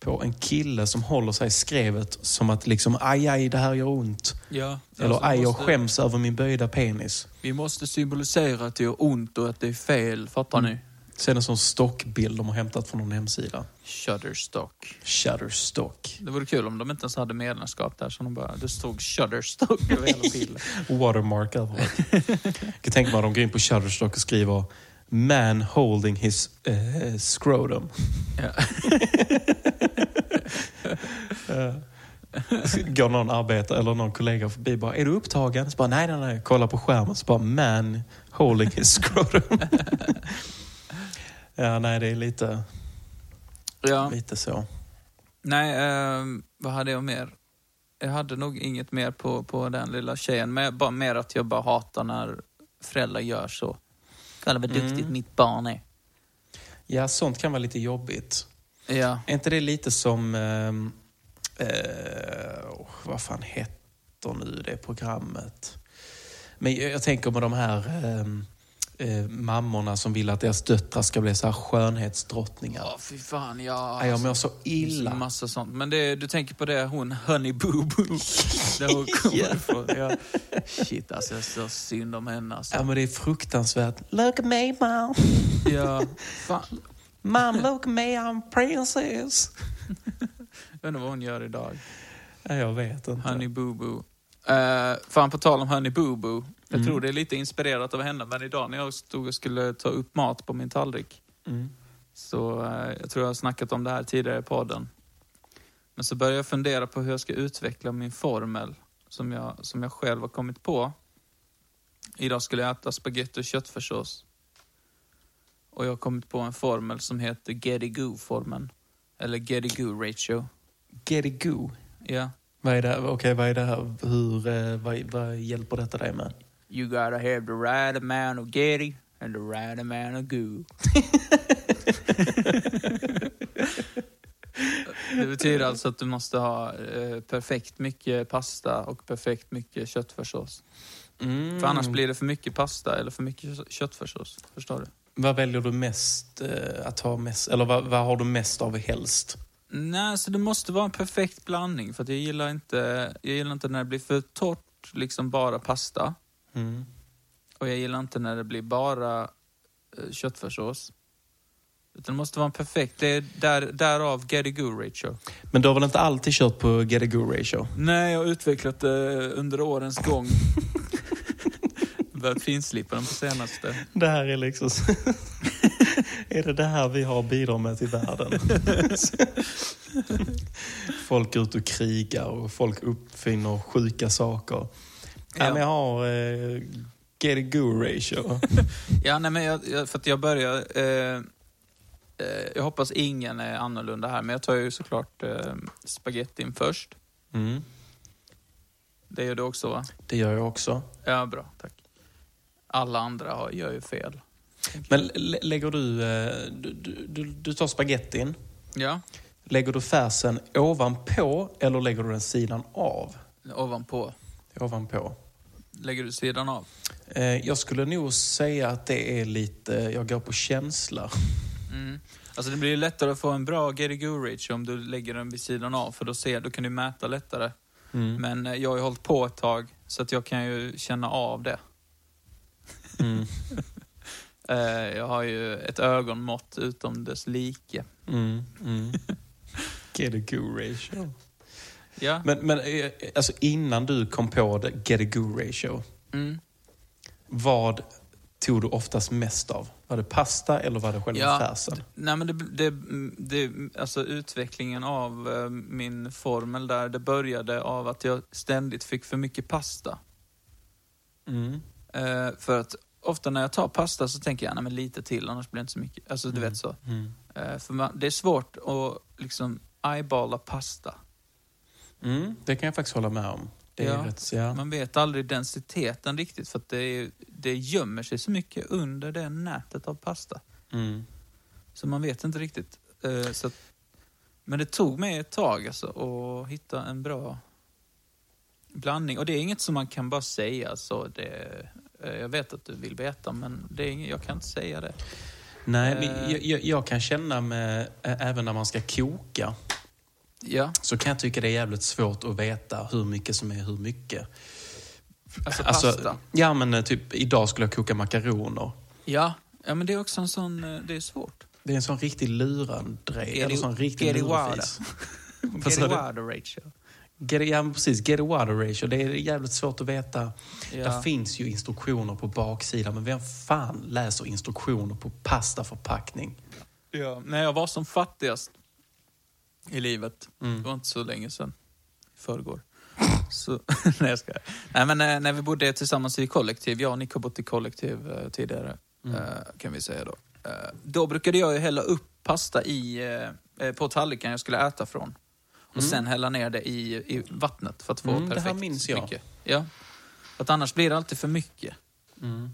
B: på en kille som håller sig i skrevet som att liksom, aj aj, det här gör ont.
C: ja.
B: Eller
C: Alltså,
B: aj, jag skäms över min böjda penis.
C: Vi måste symbolisera att det gör ont och att det är fel. Fattar ni?
B: Sen en sån stockbild de har hämtat från någon hemsida.
C: Shutterstock.
B: Shutterstock.
C: Det vore kul om de inte ens hade medlemskap där. Så de bara, det stod Shutterstock över hela [LAUGHS] bilden.
B: Watermark överallt. jag kan tänka mig att de går in på Shutterstock och skriver Man holding his eh, scrotum.
C: Ja. [LAUGHS]
B: Går någon arbetare eller någon kollega förbi bara, är du upptagen? Så bara, nej, nej, nej. Kollar på skärmen så bara, man holding his scrotum. [LAUGHS] ja, nej, det är lite,
C: ja.
B: lite så.
C: Nej, ehm, vad hade jag mer? Jag hade nog inget mer på, på den lilla tjejen. Men bara mer att jag bara hatar när föräldrar gör så. Kolla vad duktigt
B: Mm.
C: mitt barn är.
B: Ja, sånt kan vara lite jobbigt.
C: Ja.
B: Är inte det lite som... ehm, eh, oh, vad fan heter nu det programmet? Men jag, jag tänker med de här ehm, eh, mammorna som vill att deras döttrar ska bli så här skönhetsdrottningar.
C: Ja, fy fan. Ja,
B: Nej, jag mår så
C: Det finns
B: illa.
C: Massa sånt. Men det, du tänker på det, hon Honey Boo Boo. [LAUGHS] Där hon kommer ifrån. Ja. Shit alltså, jag så synd om henne alltså.
B: Ja, men det är fruktansvärt. Look at me mom.
C: Ja, fan.
B: Mom, look at me, I'm princess. [LAUGHS]
C: Jag undrar vad hon gör idag.
B: Ja, jag vet inte.
C: Honey Boo Boo. Uh, fan, på tal om Honey Boo Boo. Jag
B: Mm.
C: tror det är lite inspirerat av henne, men idag när jag stod och skulle ta upp mat på min tallrik
B: Mm.
C: så eh, jag tror jag har snackat om det här tidigare i podden. Men så började jag fundera på hur jag ska utveckla min formel som jag, som jag själv har kommit på. Idag skulle jag äta spaghetti och köttfärssås. Och jag har kommit på en formel som heter Getty Goo-formeln. Eller Getty Goo-ratio.
B: Get it go.
C: Ja.
B: Vad är det, okej, vad är det här? Hur, eh, vad, vad hjälper detta dig med?
C: You gotta have the right amount of Getty and the right amount of Goo. [LAUGHS] Det betyder alltså att du måste ha eh, perfekt mycket pasta och perfekt mycket köttfärssås.
B: Mm.
C: För annars blir det för mycket pasta eller för mycket köttfärssås. Förstår du?
B: Vad väljer du mest eh, att ha mest, eller vad, vad har du mest av helst?
C: Nej, så det måste vara en perfekt blandning. För att jag gillar inte, jag gillar inte när det blir för torrt, liksom bara pasta.
B: Mm.
C: Och jag gillar inte när det blir bara eh, köttfärssås. Utan det måste vara en perfekt, det är där, därav get a good ratio.
B: Men du har väl inte alltid kört på get a go ratio?
C: Nej, jag har utvecklat det under årens gång. [LAUGHS] Börjat finslipa den på senaste.
B: Det här är liksom... [LAUGHS] är det det här vi har bidrag med till världen? [LAUGHS] folk är ute och krigar och folk uppfinner sjuka saker. Ja. Men jag har eh, get a go ratio. [LAUGHS]
C: Ja, nej, men jag, jag, för att jag börjar... Eh, eh, jag hoppas ingen är annorlunda här, men jag tar ju såklart eh, spagettin först.
B: Mm.
C: Det gör du också va?
B: Det gör jag också.
C: Ja, bra. Tack. Alla andra har, gör ju fel.
B: Men lä- lägger du, eh, du, du, du, du tar spagettin.
C: Ja,
B: Lägger du färsen ovanpå eller lägger du den sidan av?
C: ovanpå.
B: Ovanpå.
C: Lägger du sidan av?
B: Eh, jag skulle nog säga att det är lite, jag går på känsla.
C: Mm. Alltså det blir ju lättare att få en bra get a go ratio om du lägger den vid sidan av, för då, ser, då kan du mäta lättare.
B: Mm.
C: Men eh, jag har ju hållit på ett tag, så att jag kan ju känna av det.
B: Mm. [LAUGHS]
C: Eh, Jag har ju ett ögonmått utom dess like.
B: Mm. Mm. Get a go ratio.
C: Ja.
B: Men, men eh, alltså innan du kom på det, get a go ratio.
C: Mm.
B: Vad tog du oftast mest av? Var det pasta eller var det själva
C: Ja,
B: färsen?
C: Nej, men det, det, det, alltså utvecklingen av eh, min formel där, det började av att jag ständigt fick för mycket pasta.
B: Mm.
C: Eh, för att ofta när jag tar pasta så tänker jag, nej men lite till, annars blir det inte så mycket. Alltså du vet så.
B: Mm.
C: Eh, för man, det är svårt att liksom eyeballa pasta.
B: Mm. Det kan jag faktiskt hålla med om.
C: Ja.
B: rätt, ja.
C: Man vet aldrig densiteten riktigt för att det, det gömmer sig så mycket under det nätet av pasta.
B: Mm.
C: Så man vet inte riktigt. Eh, så att, men det tog mig ett tag alltså, att hitta en bra blandning. Och det är inget som man kan bara säga så. Det, eh, jag vet att du vill veta, men det är inget, jag kan inte säga det.
B: Nej, men
C: Eh.
B: jag, jag, kan känna med, även när man ska koka,
C: Ja,
B: så kan jag tycka det är jävligt svårt att veta hur mycket som är hur mycket.
C: alltså
B: Alltså,
C: pasta.
B: ja, men eh, typ idag skulle jag koka makaroner.
C: Ja, ja, men det är också en sån, eh, det är svårt.
B: Det är en sån riktig lurandrej. Eller
C: it-
B: sån riktig lurfis. [LAUGHS] [LAUGHS]
C: Get it water ratio.
B: Get ja, precis. Get a water ratio. Det är jävligt svårt att veta.
C: Ja.
B: Det finns ju instruktioner på baksidan, men vem fan läser instruktioner på pastaförpackning?
C: Ja, när jag var som fattigast i livet,
B: Mm.
C: det var inte så länge sedan, i förrgår. [LAUGHS] Så, [LAUGHS] nej, jag ska. Nej, men när, när vi bodde tillsammans i kollektiv, jag och Nick har bott i kollektiv eh, tidigare,
B: Mm.
C: eh, kan vi säga då. Eh, då brukade jag ju hälla upp pasta i, eh, eh, på tallriken jag skulle äta från. Och sen hälla ner det i, i vattnet för att få
B: Mm, det här
C: perfekt
B: minns jag.
C: mycket. Ja. För att annars blir det alltid för mycket.
B: Mm.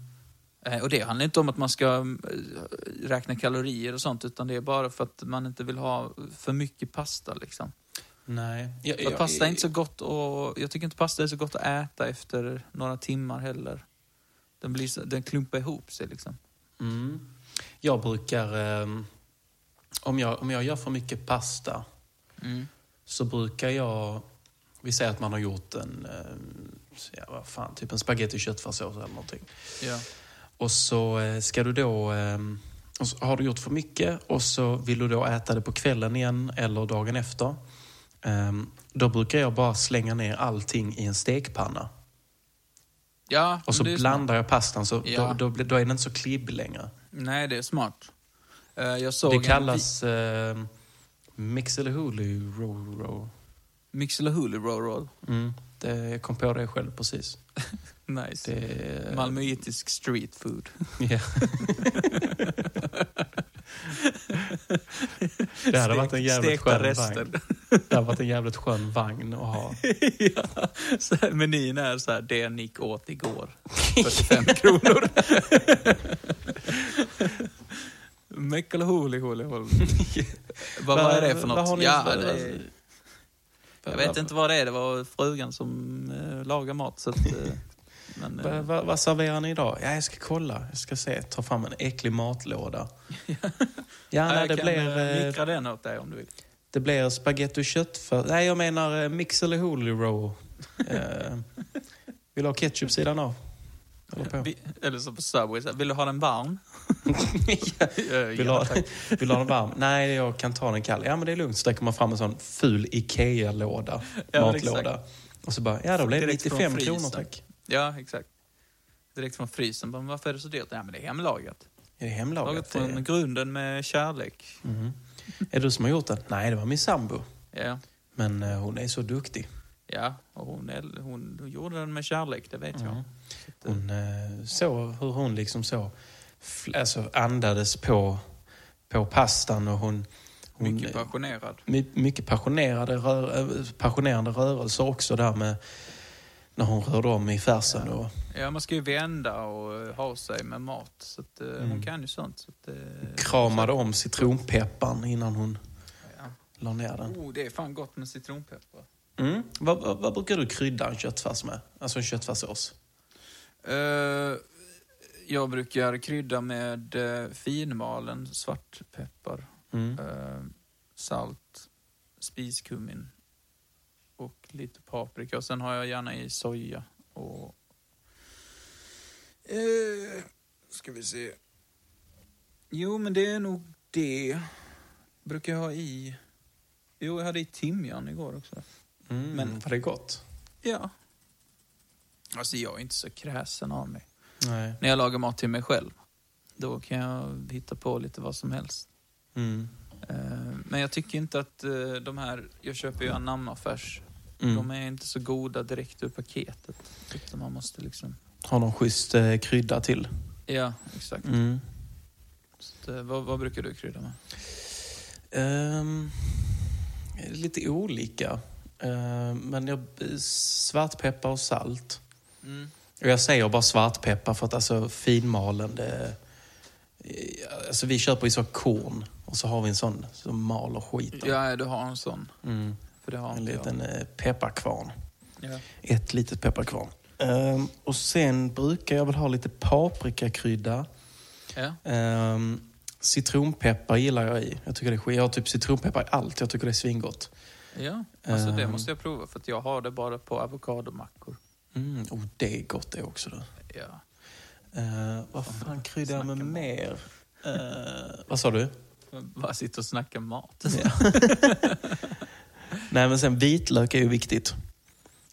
C: Eh, Och det handlar inte om att man ska eh, räkna kalorier och sånt, utan det är bara för att man inte vill ha för mycket pasta. Liksom.
B: Nej. Jag,
C: att pasta är inte så gott och jag tycker inte pasta är så gott att äta efter några timmar heller. Den, blir så, den klumpar ihop sig liksom.
B: Mm. Jag brukar... ehm, om, jag, om jag gör för mycket pasta
C: Mm.
B: så brukar jag... Vi säger att man har gjort en... ehm, ja, vad fan, typ en spagetti köttfärssås eller någonting.
C: Ja.
B: Och så eh, ska du då... ehm, har du gjort för mycket och så vill du då äta det på kvällen igen eller dagen efter. Ehm, då brukar jag bara slänga ner allting i en stekpanna.
C: ja
B: Och så blandar jag pastan så
C: Ja.
B: då, då, då är den inte så klibbig längre.
C: Nej, det är smart. Eh,
B: Det
C: en
B: kallas eh, mixelahuli roll roll.
C: Mixelahuli roll roll.
B: Mm, jag kom på det själv precis. [LAUGHS]
C: Nice.
B: Det,
C: Malmöitisk street food. [LAUGHS]
B: Ja. det hade varit en jävligt
C: Stekta
B: skön
C: rester.
B: vagn. Det hade varit en jävligt skön vagn att ha. [LAUGHS]
C: ja, så här, menyn är så här, det Nick åt igår. 45 kronor. Holi. vad, är det för något?
B: Vad har ni,
C: ja, det jag vet inte vad det är. Det var frugan som eh, lagar mat. Så att, eh, [LAUGHS] men, eh,
B: Vad, vad, serverar ni idag? Ja, jag ska kolla. Jag ska se. Ta fram en äcklig matlåda. [LAUGHS] ja, nej,
C: jag
B: det
C: kan
B: blir...
C: eh, mikra den åt dig om du vill.
B: Det blir spaghetti och köttfärs. Nej, jag menar mix eller holy roll. [LAUGHS] Vill du ha ketchup sidan av? Eller på?
C: Vi, eller så på Subway. så Vill du ha den varm? [LAUGHS]
B: Vill du, ha, vill du ha den varm? Nej, jag kan ta den kall. Ja, men det är lugnt. Så sträcker man fram en sån ful Ikea-låda.
C: Ja,
B: matlåda. Och så bara, ja då blev det
C: Direkt från
B: 95
C: frysen.
B: kronor tack.
C: Ja, exakt. Direkt från frysen. Men varför är det så dyrt? Ja, men det är hemlagat.
B: Är det
C: Lagat
B: hemlagat?
C: från
B: Det-
C: grunden med kärlek.
B: Mhm. Är det du som har gjort den? Nej, det var min sambo.
C: Ja,
B: Men eh, hon är så duktig.
C: Ja. och hon, hon, hon gjorde den med kärlek, det vet jag.
B: Mm.
C: Så
B: Hon eh, såg hur hon liksom så alltså andades på, på pastan och hon... hon
C: Mycket passionerad.
B: my- mycket passionerade rör, eh, passionerande rörelser också där med när hon rörde om i färsen. Och,
C: Ja, man ska ju vända och eh, ha sig med mat. Så att, eh,
B: Mm.
C: hon kan ju sånt. Så att, eh,
B: kramade om citronpepparn innan hon
C: Ja.
B: la ner den.
C: Oh, det är fan gott med citronpeppar.
B: Mm. Vad, vad, vad brukar du krydda en köttfärs med? Alltså en köttfärssås?
C: Eh, jag brukar krydda med uh, finmalen svartpeppar,
B: Mm.
C: eh, salt, spiskummin och lite paprika. Och sen har jag gärna i soja och... Uh, ska vi se. Jo, men det är nog det. Brukar jag ha i... Jo, jag hade i timjan igår också.
B: Mm.
C: Men-
B: var det gott?
C: Ja. Alltså, jag är inte så kräsen av mig.
B: Nej.
C: När jag lagar mat till mig själv, då kan jag hitta på lite vad som helst.
B: Mm.
C: Eh, Men jag tycker inte att eh, de här, jag köper ju anamma-färs,
B: Mm.
C: de är inte så goda direkt ur paketet. Utan man måste liksom...
B: Har någon schysst eh, krydda till?
C: Ja, exakt.
B: Mm.
C: Så vad, vad brukar du krydda med?
B: Ehm, lite olika. Ehm, men jag, svartpeppar och salt.
C: Mm.
B: Och jag säger bara svartpeppar för att alltså finmalen, det, alltså vi köper ju så korn och så har vi en sån som maler skiten.
C: Ja, du har en sån.
B: Mm.
C: För det har
B: En liten eh, pepparkvarn.
C: jag. Ja.
B: Ett litet pepparkvarn. Ehm, och sen brukar jag väl ha lite paprikakrydda.
C: Ja.
B: Ehm, citronpeppar gillar jag i. Jag tycker det är. Jag har typ citronpeppar i allt. Jag tycker det är svingott.
C: Ja, alltså det
B: Ehm.
C: måste jag prova för jag har det bara på avokadomackor.
B: Mm, oh, det är gott det också. Då.
C: Ja.
B: Uh, vad fan kryddar jag med
C: mat.
B: mer? [LAUGHS] Eh, vad sa du?
C: Bara sitta och snacka mat. [LAUGHS]
B: Nej, men sen vitlök är ju viktigt.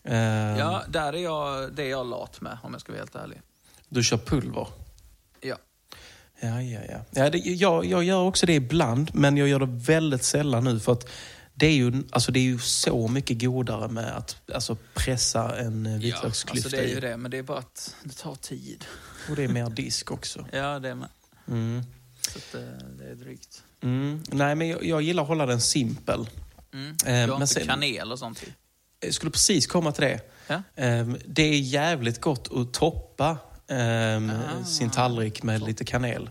B: Ehm,
C: Ja, där är jag, det är jag lat med om jag ska vara helt ärlig.
B: Du kör pulver?
C: Ja.
B: Ja, ja, ja. ja det, jag, jag gör också det ibland, men jag gör det väldigt sällan nu. För att det är ju, alltså det är ju så mycket godare med att alltså pressa en eh,
C: Ja,
B: vitlöksklyfta
C: alltså det är ju det, men det är bara att det tar tid.
B: Och det är mer disk också. [LAUGHS]
C: Ja, det är med.
B: Mm.
C: Så att, eh, det är drygt.
B: Mm. Nej, men jag, jag gillar att hålla den simpel.
C: Mm.
B: Eh,
C: du har
B: men
C: inte
B: sen-
C: kanel och sånt?
B: Jag skulle precis komma till det.
C: Ja.
B: Det är jävligt gott att toppa
C: Ah.
B: sin tallrik med lite kanel.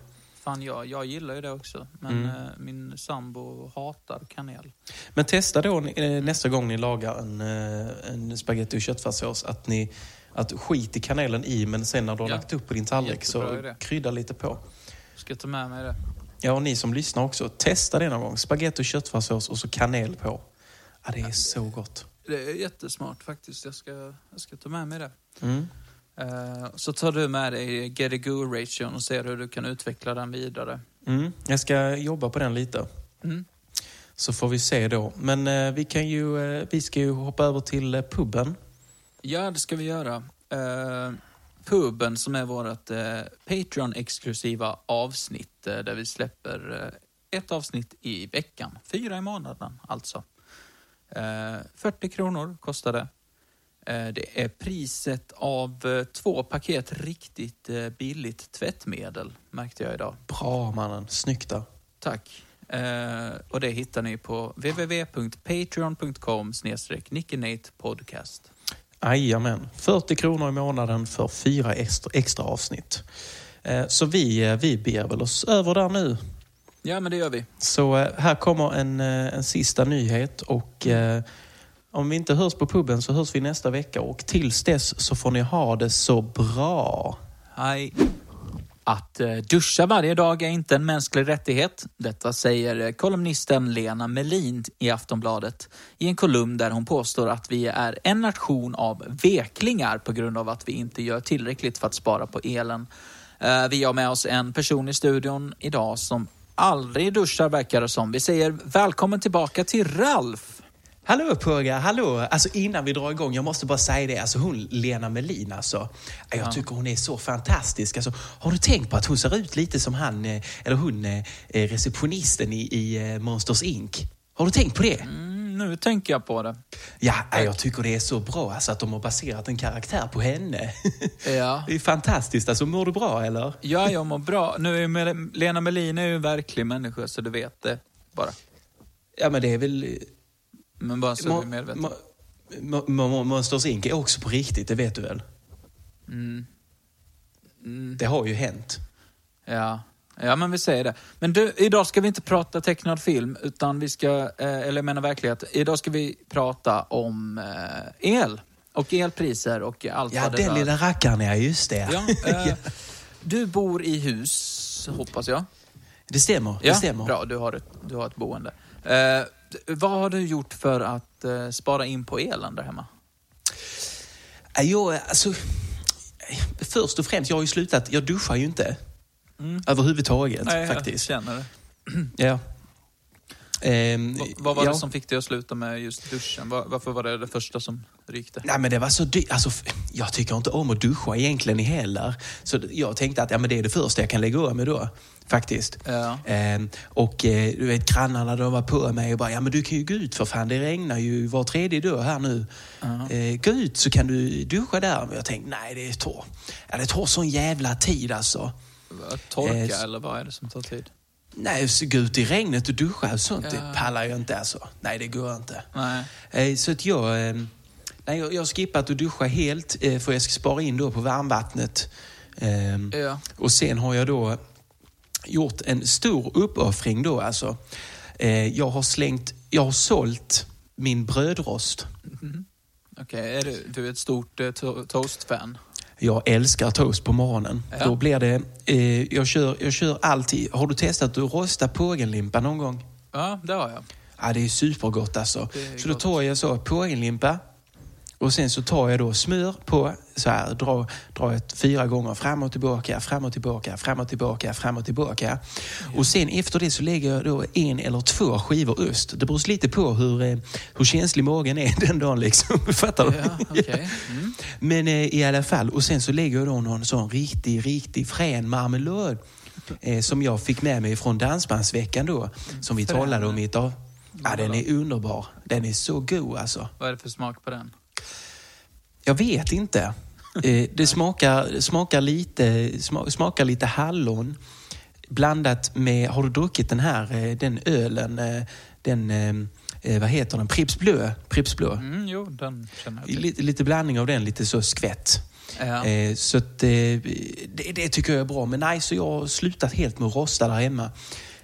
C: Fan, jag, jag gillar ju det också. Men
B: Mm.
C: eh, min sambo hatar kanel.
B: Men testa då eh, nästa gång ni lagar en, eh, en spagetti och köttfärssås att ni att skit i kanelen i men sen när du har
C: Ja.
B: lagt upp på din tallrik så
C: idé.
B: krydda lite på.
C: Ska ta med mig det?
B: Ja, och ni som lyssnar också, testa det någon gång. Spagetti och köttfärssås och så kanel på. Ja, det är så gott.
C: Det är jättesmart faktiskt. Jag ska, jag ska ta med mig det.
B: Mm.
C: Eh, så tar du med dig get a go ration och ser hur du kan utveckla den vidare.
B: Mm. Jag ska jobba på den lite.
C: Mm.
B: Så får vi se då. Men eh, vi, kan ju, eh, vi ska ju hoppa över till puben.
C: Ja, det ska vi göra. Puben som är vårt Patreon-exklusiva avsnitt där vi släpper ett avsnitt i veckan. Fyra i månaden alltså. Eh, 40 kronor kostar det. Eh, det är priset av eh, två paket riktigt eh, billigt tvättmedel, märkte jag idag.
B: Bra mannen, snyggt där.
C: Tack. Och det hittar ni på www.patreon.com podcast.
B: Jajamän, 40 kronor i månaden för fyra extra, avsnitt. Så vi, vi beger väl oss över där nu.
C: Ja, men det gör vi.
B: Så här kommer en, en sista nyhet och om vi inte hörs på puben så hörs vi nästa vecka och tills dess så får ni ha det så bra.
C: Hej. Att eh, duscha varje dag är inte en mänsklig rättighet. Detta säger eh, kolumnisten Lena Melin i Aftonbladet i en kolumn där hon påstår att vi är en nation av veklingar på grund av att vi inte gör tillräckligt för att spara på elen. Eh, vi har med oss en person i studion idag som aldrig duschar verkar det som. Vi säger välkommen tillbaka till Ralf.
B: Hallå Purga, hallå! Alltså innan vi drar igång, jag måste bara säga det. Alltså hon, Lena Melin alltså. Jag tycker hon är så fantastisk. Alltså, har du tänkt på att hon ser ut lite som han, eh, eller hon, eh, receptionisten i, i eh, Monsters Inc? Har du tänkt på det?
C: Mm, nu tänker jag på det.
B: Ja, jag tycker det är så bra alltså, att de har baserat en karaktär på henne. [LAUGHS]
C: Ja.
B: Det är fantastiskt. Alltså, mår du bra eller?
C: Ja, jag [LAUGHS] mår bra. Nu är Mel- Lena Melin är ju en verklig människa, så du vet det bara.
B: Ja, men det är väl...
C: Men bara så du är medveten.
B: Mo- Mo- Mo- Monsters Inc är också på riktigt, det vet du väl?
C: Mm. Mm.
B: Det har ju hänt.
C: Ja. ja, men vi säger det. Men du, idag ska vi inte prata tecknad film, utan vi ska, eh, eller jag menar verklighet. Idag ska vi prata om eh, el och elpriser och allt
B: Ja,
C: vad det
B: den
C: rör.
B: lilla rackaren, ja just det.
C: Ja, [LAUGHS] eh, du bor i hus, hoppas jag.
B: Det stämmer.
C: Ja,
B: det stämmer.
C: bra. Du har ett, du har ett boende. Eh, vad har du gjort för att eh, spara in på elen där hemma?
B: Ja, Jag, alltså, först och främst, jag har ju slutat, jag duschar ju inte. Överhuvudtaget
C: Mm. Nej,
B: faktiskt.
C: Jag känner det. [CLEARS THROAT]
B: Ja. Ehm,
C: Va, vad var
B: ja.
C: det som fick dig att sluta med just duschen? Va, varför var det det första som rykte?
B: Nej men det var så dyrt. Alltså, jag tycker inte om att duscha egentligen heller. Så jag tänkte att ja, men det är det första jag kan lägga av med då. Faktiskt.
C: Ja.
B: Ehm, och eh, du vet grannarna de var på mig och bara, ja men du kan ju gå ut för fan det regnar ju var tredje dag här nu. Eh, gå ut så kan du duscha där. Men jag tänkte, nej det tar, ja, det tar sån jävla tid alltså.
C: Torka
B: Eh, s-
C: eller vad är det som tar tid?
B: Nej, så gå ut i regnet och duscha och sånt,
C: Ja.
B: det pallar jag inte alltså. Nej, det går inte.
C: Nej.
B: Eh, Så att jag, eh, nej, jag har skippat att duscha helt eh, för jag ska spara in då på varmvattnet. Eh,
C: Ja.
B: Och sen har jag då gjort en stor uppoffring då alltså. Eh, Jag har slängt, jag har sålt min brödrost.
C: Okej, är du, du är ett stort eh, to- toast-fan?
B: Jag älskar toast på morgonen.
C: Ja.
B: Då blir det, eh, jag, kör, jag kör alltid, har du testat att rosta pågenlimpa någon gång?
C: Ja, det har jag.
B: Ja, det är supergott alltså.
C: Det
B: så då
C: gott.
B: tar jag så pågenlimpa och sen så tar jag då smör på, så här, drar, drar ett fyra gånger fram och tillbaka, fram och tillbaka, fram och tillbaka, fram och tillbaka. Och sen efter det så lägger jag då en eller två skivor ost. Det beror lite på hur, eh, hur känslig magen är [LAUGHS] den dagen liksom. [LAUGHS] Fattar du?
C: Ja, okej. Mm.
B: Men eh, i alla fall, och sen så lägger jag då någon sån riktig, riktig frän marmelad eh, som jag fick med mig från Dansbandsveckan då, som vi
C: Frän.
B: talade om i ett av... Ja, den är underbar. Den är så god alltså.
C: Vad är det för smak på den?
B: Jag vet inte. Eh, det smakar, smakar, lite, sma, smakar lite hallon blandat med, har du druckit den här, eh, den ölen, eh, den, vad heter den, Pripps Blö? Pripps Blö.
C: Mm, jo, den känner jag till.
B: Lite, lite blandning av den, lite så skvätt.
C: Ja.
B: Så att, det, det tycker jag är bra. Men nej, så jag har slutat helt med att rosta där hemma.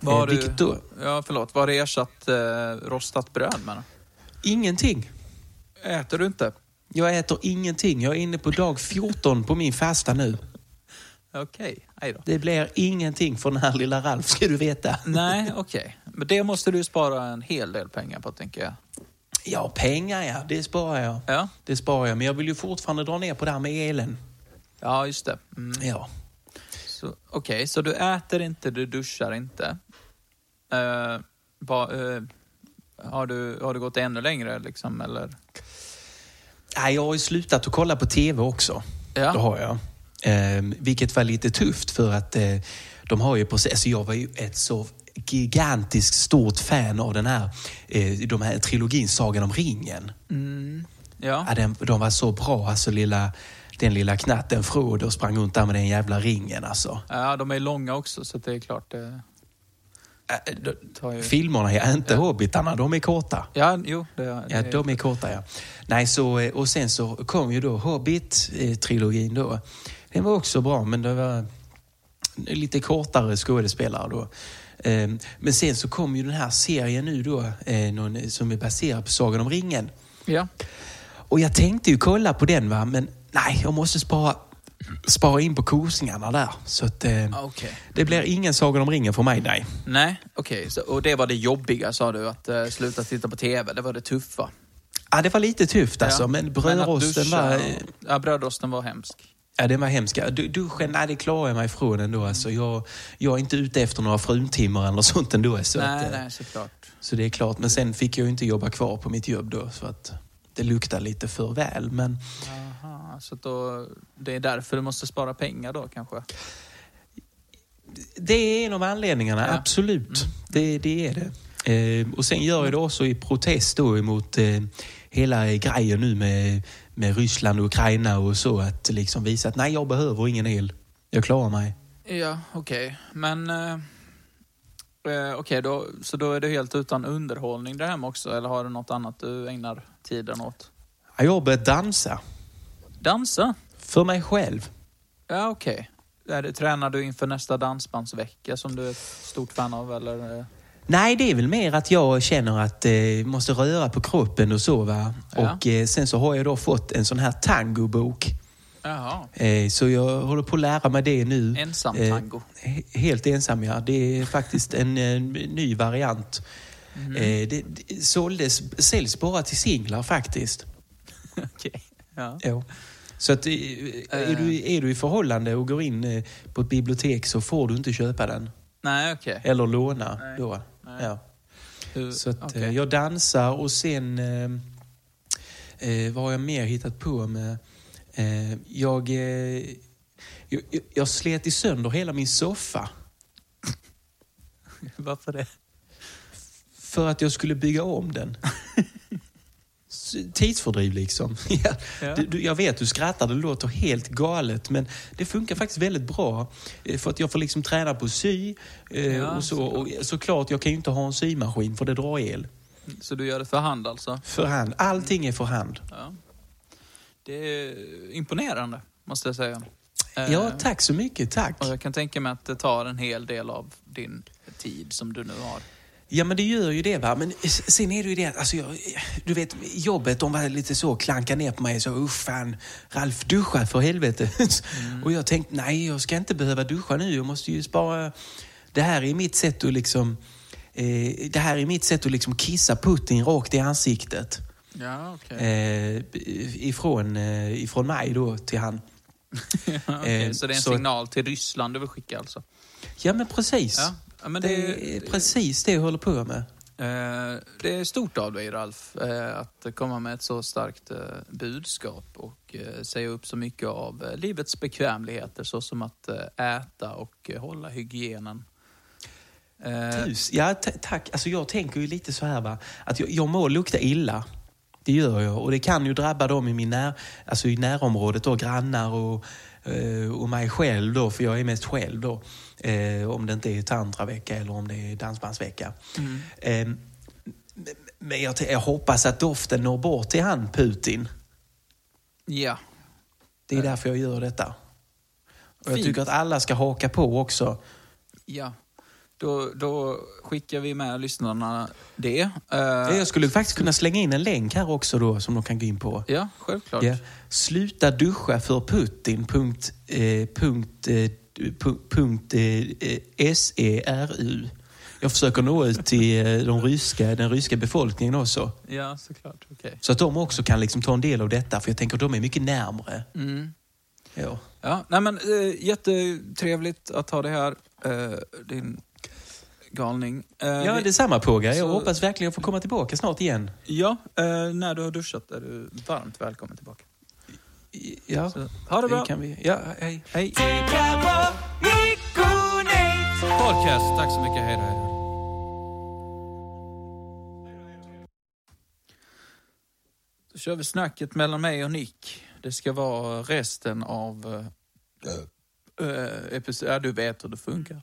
C: Vad har
B: Eh,
C: du, ja, förlåt. Vad har du ersatt eh, rostat bröd med?
B: ingenting.
C: Äter du inte?
B: Jag äter ingenting. Jag är inne på dag 14 på min fasta nu.
C: Okej, okay. då.
B: Det blir ingenting för den här lilla Ralf, ska du veta.
C: Nej, okej. Men det måste du spara en hel del pengar på, tänker jag.
B: Ja, pengar ja, det sparar jag.
C: Ja,
B: Det sparar jag, men jag vill ju fortfarande dra ner på det här med elen.
C: ja just det. Mm.
B: Ja.
C: Okej, så du äter inte, du duschar inte. Eh, va, eh, har, du, har du gått ännu längre, liksom, eller?
B: Nej, jag har ju slutat att kolla på TV också.
C: Ja.
B: Det har jag. Eh, vilket var lite tufft för att eh, de har ju precis, alltså jag var ju ett så gigantiskt stort fan av den här, eh, de här trilogin Sagan om ringen.
C: Mm. Ja.
B: Ja, den, de var så bra, alltså lilla, den lilla knatten Frodo sprang runt där med den jävla ringen alltså.
C: ja, de är långa också, så det är klart det
B: Äh,
C: ju...
B: filmerna är inte hobbitarna, de är korta.
C: Ja, jo, det,
B: Ja,
C: det
B: de är korta ja. Nej, så, eh, och sen så kom ju då Hobbit-trilogin då. Den var också bra, men det var lite kortare skådespelare då. Eh, men sen så kom ju den här serien nu då, eh, någon, som är baserad på Sagan om ringen.
C: Ja.
B: Och jag tänkte ju kolla på den va, men nej, jag måste spara, spara in på kosingarna där. Så att, eh,
C: Okej.
B: det blir ingen Sagan om ringen för mig, nej.
C: Nej, okej. Så- Och det var det jobbiga sa du, att uh, sluta titta på TV. Det var det tuffa.
B: Ja, det var lite tufft alltså,
C: Ja.
B: men brödrosten
C: duscha
B: var...
C: och- Ja, brödrosten var hemsk.
B: Ja, den var hemsk. Du, duschen, nej, det klarar jag mig ifrån ändå. Alltså, jag, jag är inte ute efter några fruntimmer eller [LAUGHS] sånt ändå. Så,
C: nej,
B: att, eh,
C: nej, såklart.
B: så det är klart. Men sen fick jag ju inte jobba kvar på mitt jobb då, så att det luktar lite för väl. Men
C: Så då, det är därför du måste spara pengar då kanske?
B: det är en av anledningarna,
C: Ja. Mm.
B: absolut. Det, det är det. Eh, och sen gör jag det också i protest då emot eh, hela grejen nu med, med Ryssland och Ukraina och så. Att liksom visa att nej, jag behöver ingen el. Jag klarar mig.
C: Ja, okej. Men... Eh, eh, okej, då, så då är du helt utan underhållning där hemma också? Eller har du något annat du ägnar tiden åt?
B: Jag har börjat dansa.
C: Dansa?
B: För mig själv.
C: Ja, okej. Det- Tränar du inför nästa dansbandsvecka som du är ett stort fan av? Eller? eh?
B: Nej, det är väl mer att jag känner att jag eh, måste röra på kroppen och så. Va?
C: Ja.
B: Och eh, sen så har jag då fått en sån här tangobok.
C: Jaha.
B: Eh, så jag håller på att lära mig det nu.
C: Ensam
B: Eh,
C: tango.
B: he- helt ensam, ja. Det är faktiskt en, eh, ny variant.
C: Mhm.
B: Eh, det, det såldes, säljs bara till singlar faktiskt. [LAUGHS]
C: Okej. Ja.
B: Ja. Så att, eh, är, du, är du i förhållande och går in eh, på ett bibliotek så får du inte köpa den.
C: Nej, okej.
B: Eller låna
C: Nej.
B: då.
C: Nej.
B: Ja.
C: Hur-
B: Så att, eh, jag dansar och sen... Eh, eh, vad har jag mer hittat på med? Eh, jag, eh, jag- jag slet i sönder hela min soffa [LAUGHS]
C: Varför det?
B: för att jag skulle bygga om den. [LAUGHS] Tidsfördriv liksom. [LAUGHS] Ja. Du, jag vet, du skrattar, det låter helt galet men det funkar faktiskt väldigt bra. Eh, För att jag får liksom träna på att sy eh,
C: Ja,
B: och så. Och såklart, jag kan ju inte ha en symaskin för det drar el.
C: Så du gör det för hand alltså?
B: För hand. Allting är för hand.
C: Ja. Det är imponerande, måste jag säga. Eh,
B: Ja, tack så mycket. Tack.
C: Och jag kan tänka mig att det tar en hel del av din tid som du nu har.
B: Ja, men det gör ju det. va. Men sen är det ju det att, alltså, jag, du vet, jobbet, de var lite så, klanka ner på mig. Så, usch fan, Ralf, duscha för helvete. [LAUGHS] Och jag tänkte, nej, jag ska inte behöva duscha nu. Jag måste ju spara... Det här är mitt sätt att liksom... Eh, det här är mitt sätt att liksom kissa Putin rakt i ansiktet.
C: Ja, okej.
B: Eh, ifrån, eh, ifrån mig då till han. [LAUGHS]
C: Okej,
B: eh,
C: så det är en
B: så-
C: signal till Ryssland du vill skicka alltså?
B: Ja, men precis.
C: Ja, ja, men
B: det,
C: det-
B: är precis det jag håller på med.
C: Eh, Det är stort av dig, Ralf, eh, att komma med ett så starkt eh, budskap och säga upp så mycket av livets bekvämligheter såsom att äta och hålla hygienen.
B: Tus. Ja, ta- tack. Alltså jag tänker ju lite så här va, att jag, jag må lukta illa. Det gör jag. Och det kan ju drabba dem i, min när, alltså i närområdet, då, grannar och, och mig själv då, för jag är mest själv då. Eh, om det inte är tantravecka eller om det är dansbandsvecka. Eh, men jag, hoppas att doften når bort till han Putin.
C: Ja,
B: Det är därför jag gör detta. Och jag
C: Fint.
B: tycker att alla ska haka på också.
C: ja. Då, då skickar vi med lyssnarna det. Eh,
B: Jag skulle faktiskt kunna slänga in en länk här också då som de kan gå in på.
C: Ja, självklart.
B: Ja. Sluta duscha för Putin. Punkt, eh, punkt, eh, pu- punkt, eh, SERU. Jag försöker nå ut till eh, de ryska, den ryska befolkningen också.
C: Ja, såklart. Okej.
B: Så att de också kan liksom ta en del av detta, för jag tänker att de är mycket närmre.
C: Mm.
B: Ja.
C: Ja, nej men eh, jättetrevligt att ha det här. Eh, din galning. Eh,
B: Ja,
C: vi-
B: detsamma Påga. Jag
C: Så-
B: hoppas verkligen jag får komma tillbaka snart igen.
C: Ja, eh, när du har duschat är du varmt välkommen tillbaka.
B: Ja,
C: Så, ha det bra.
B: det kan vi. Ja, hej.
C: Hej. Podcast. Tack så mycket. Hej då. Hej då. Då kör vi snacket mellan mig och Nick. Det ska vara resten av uh, episoden. Ja, du vet hur det funkar.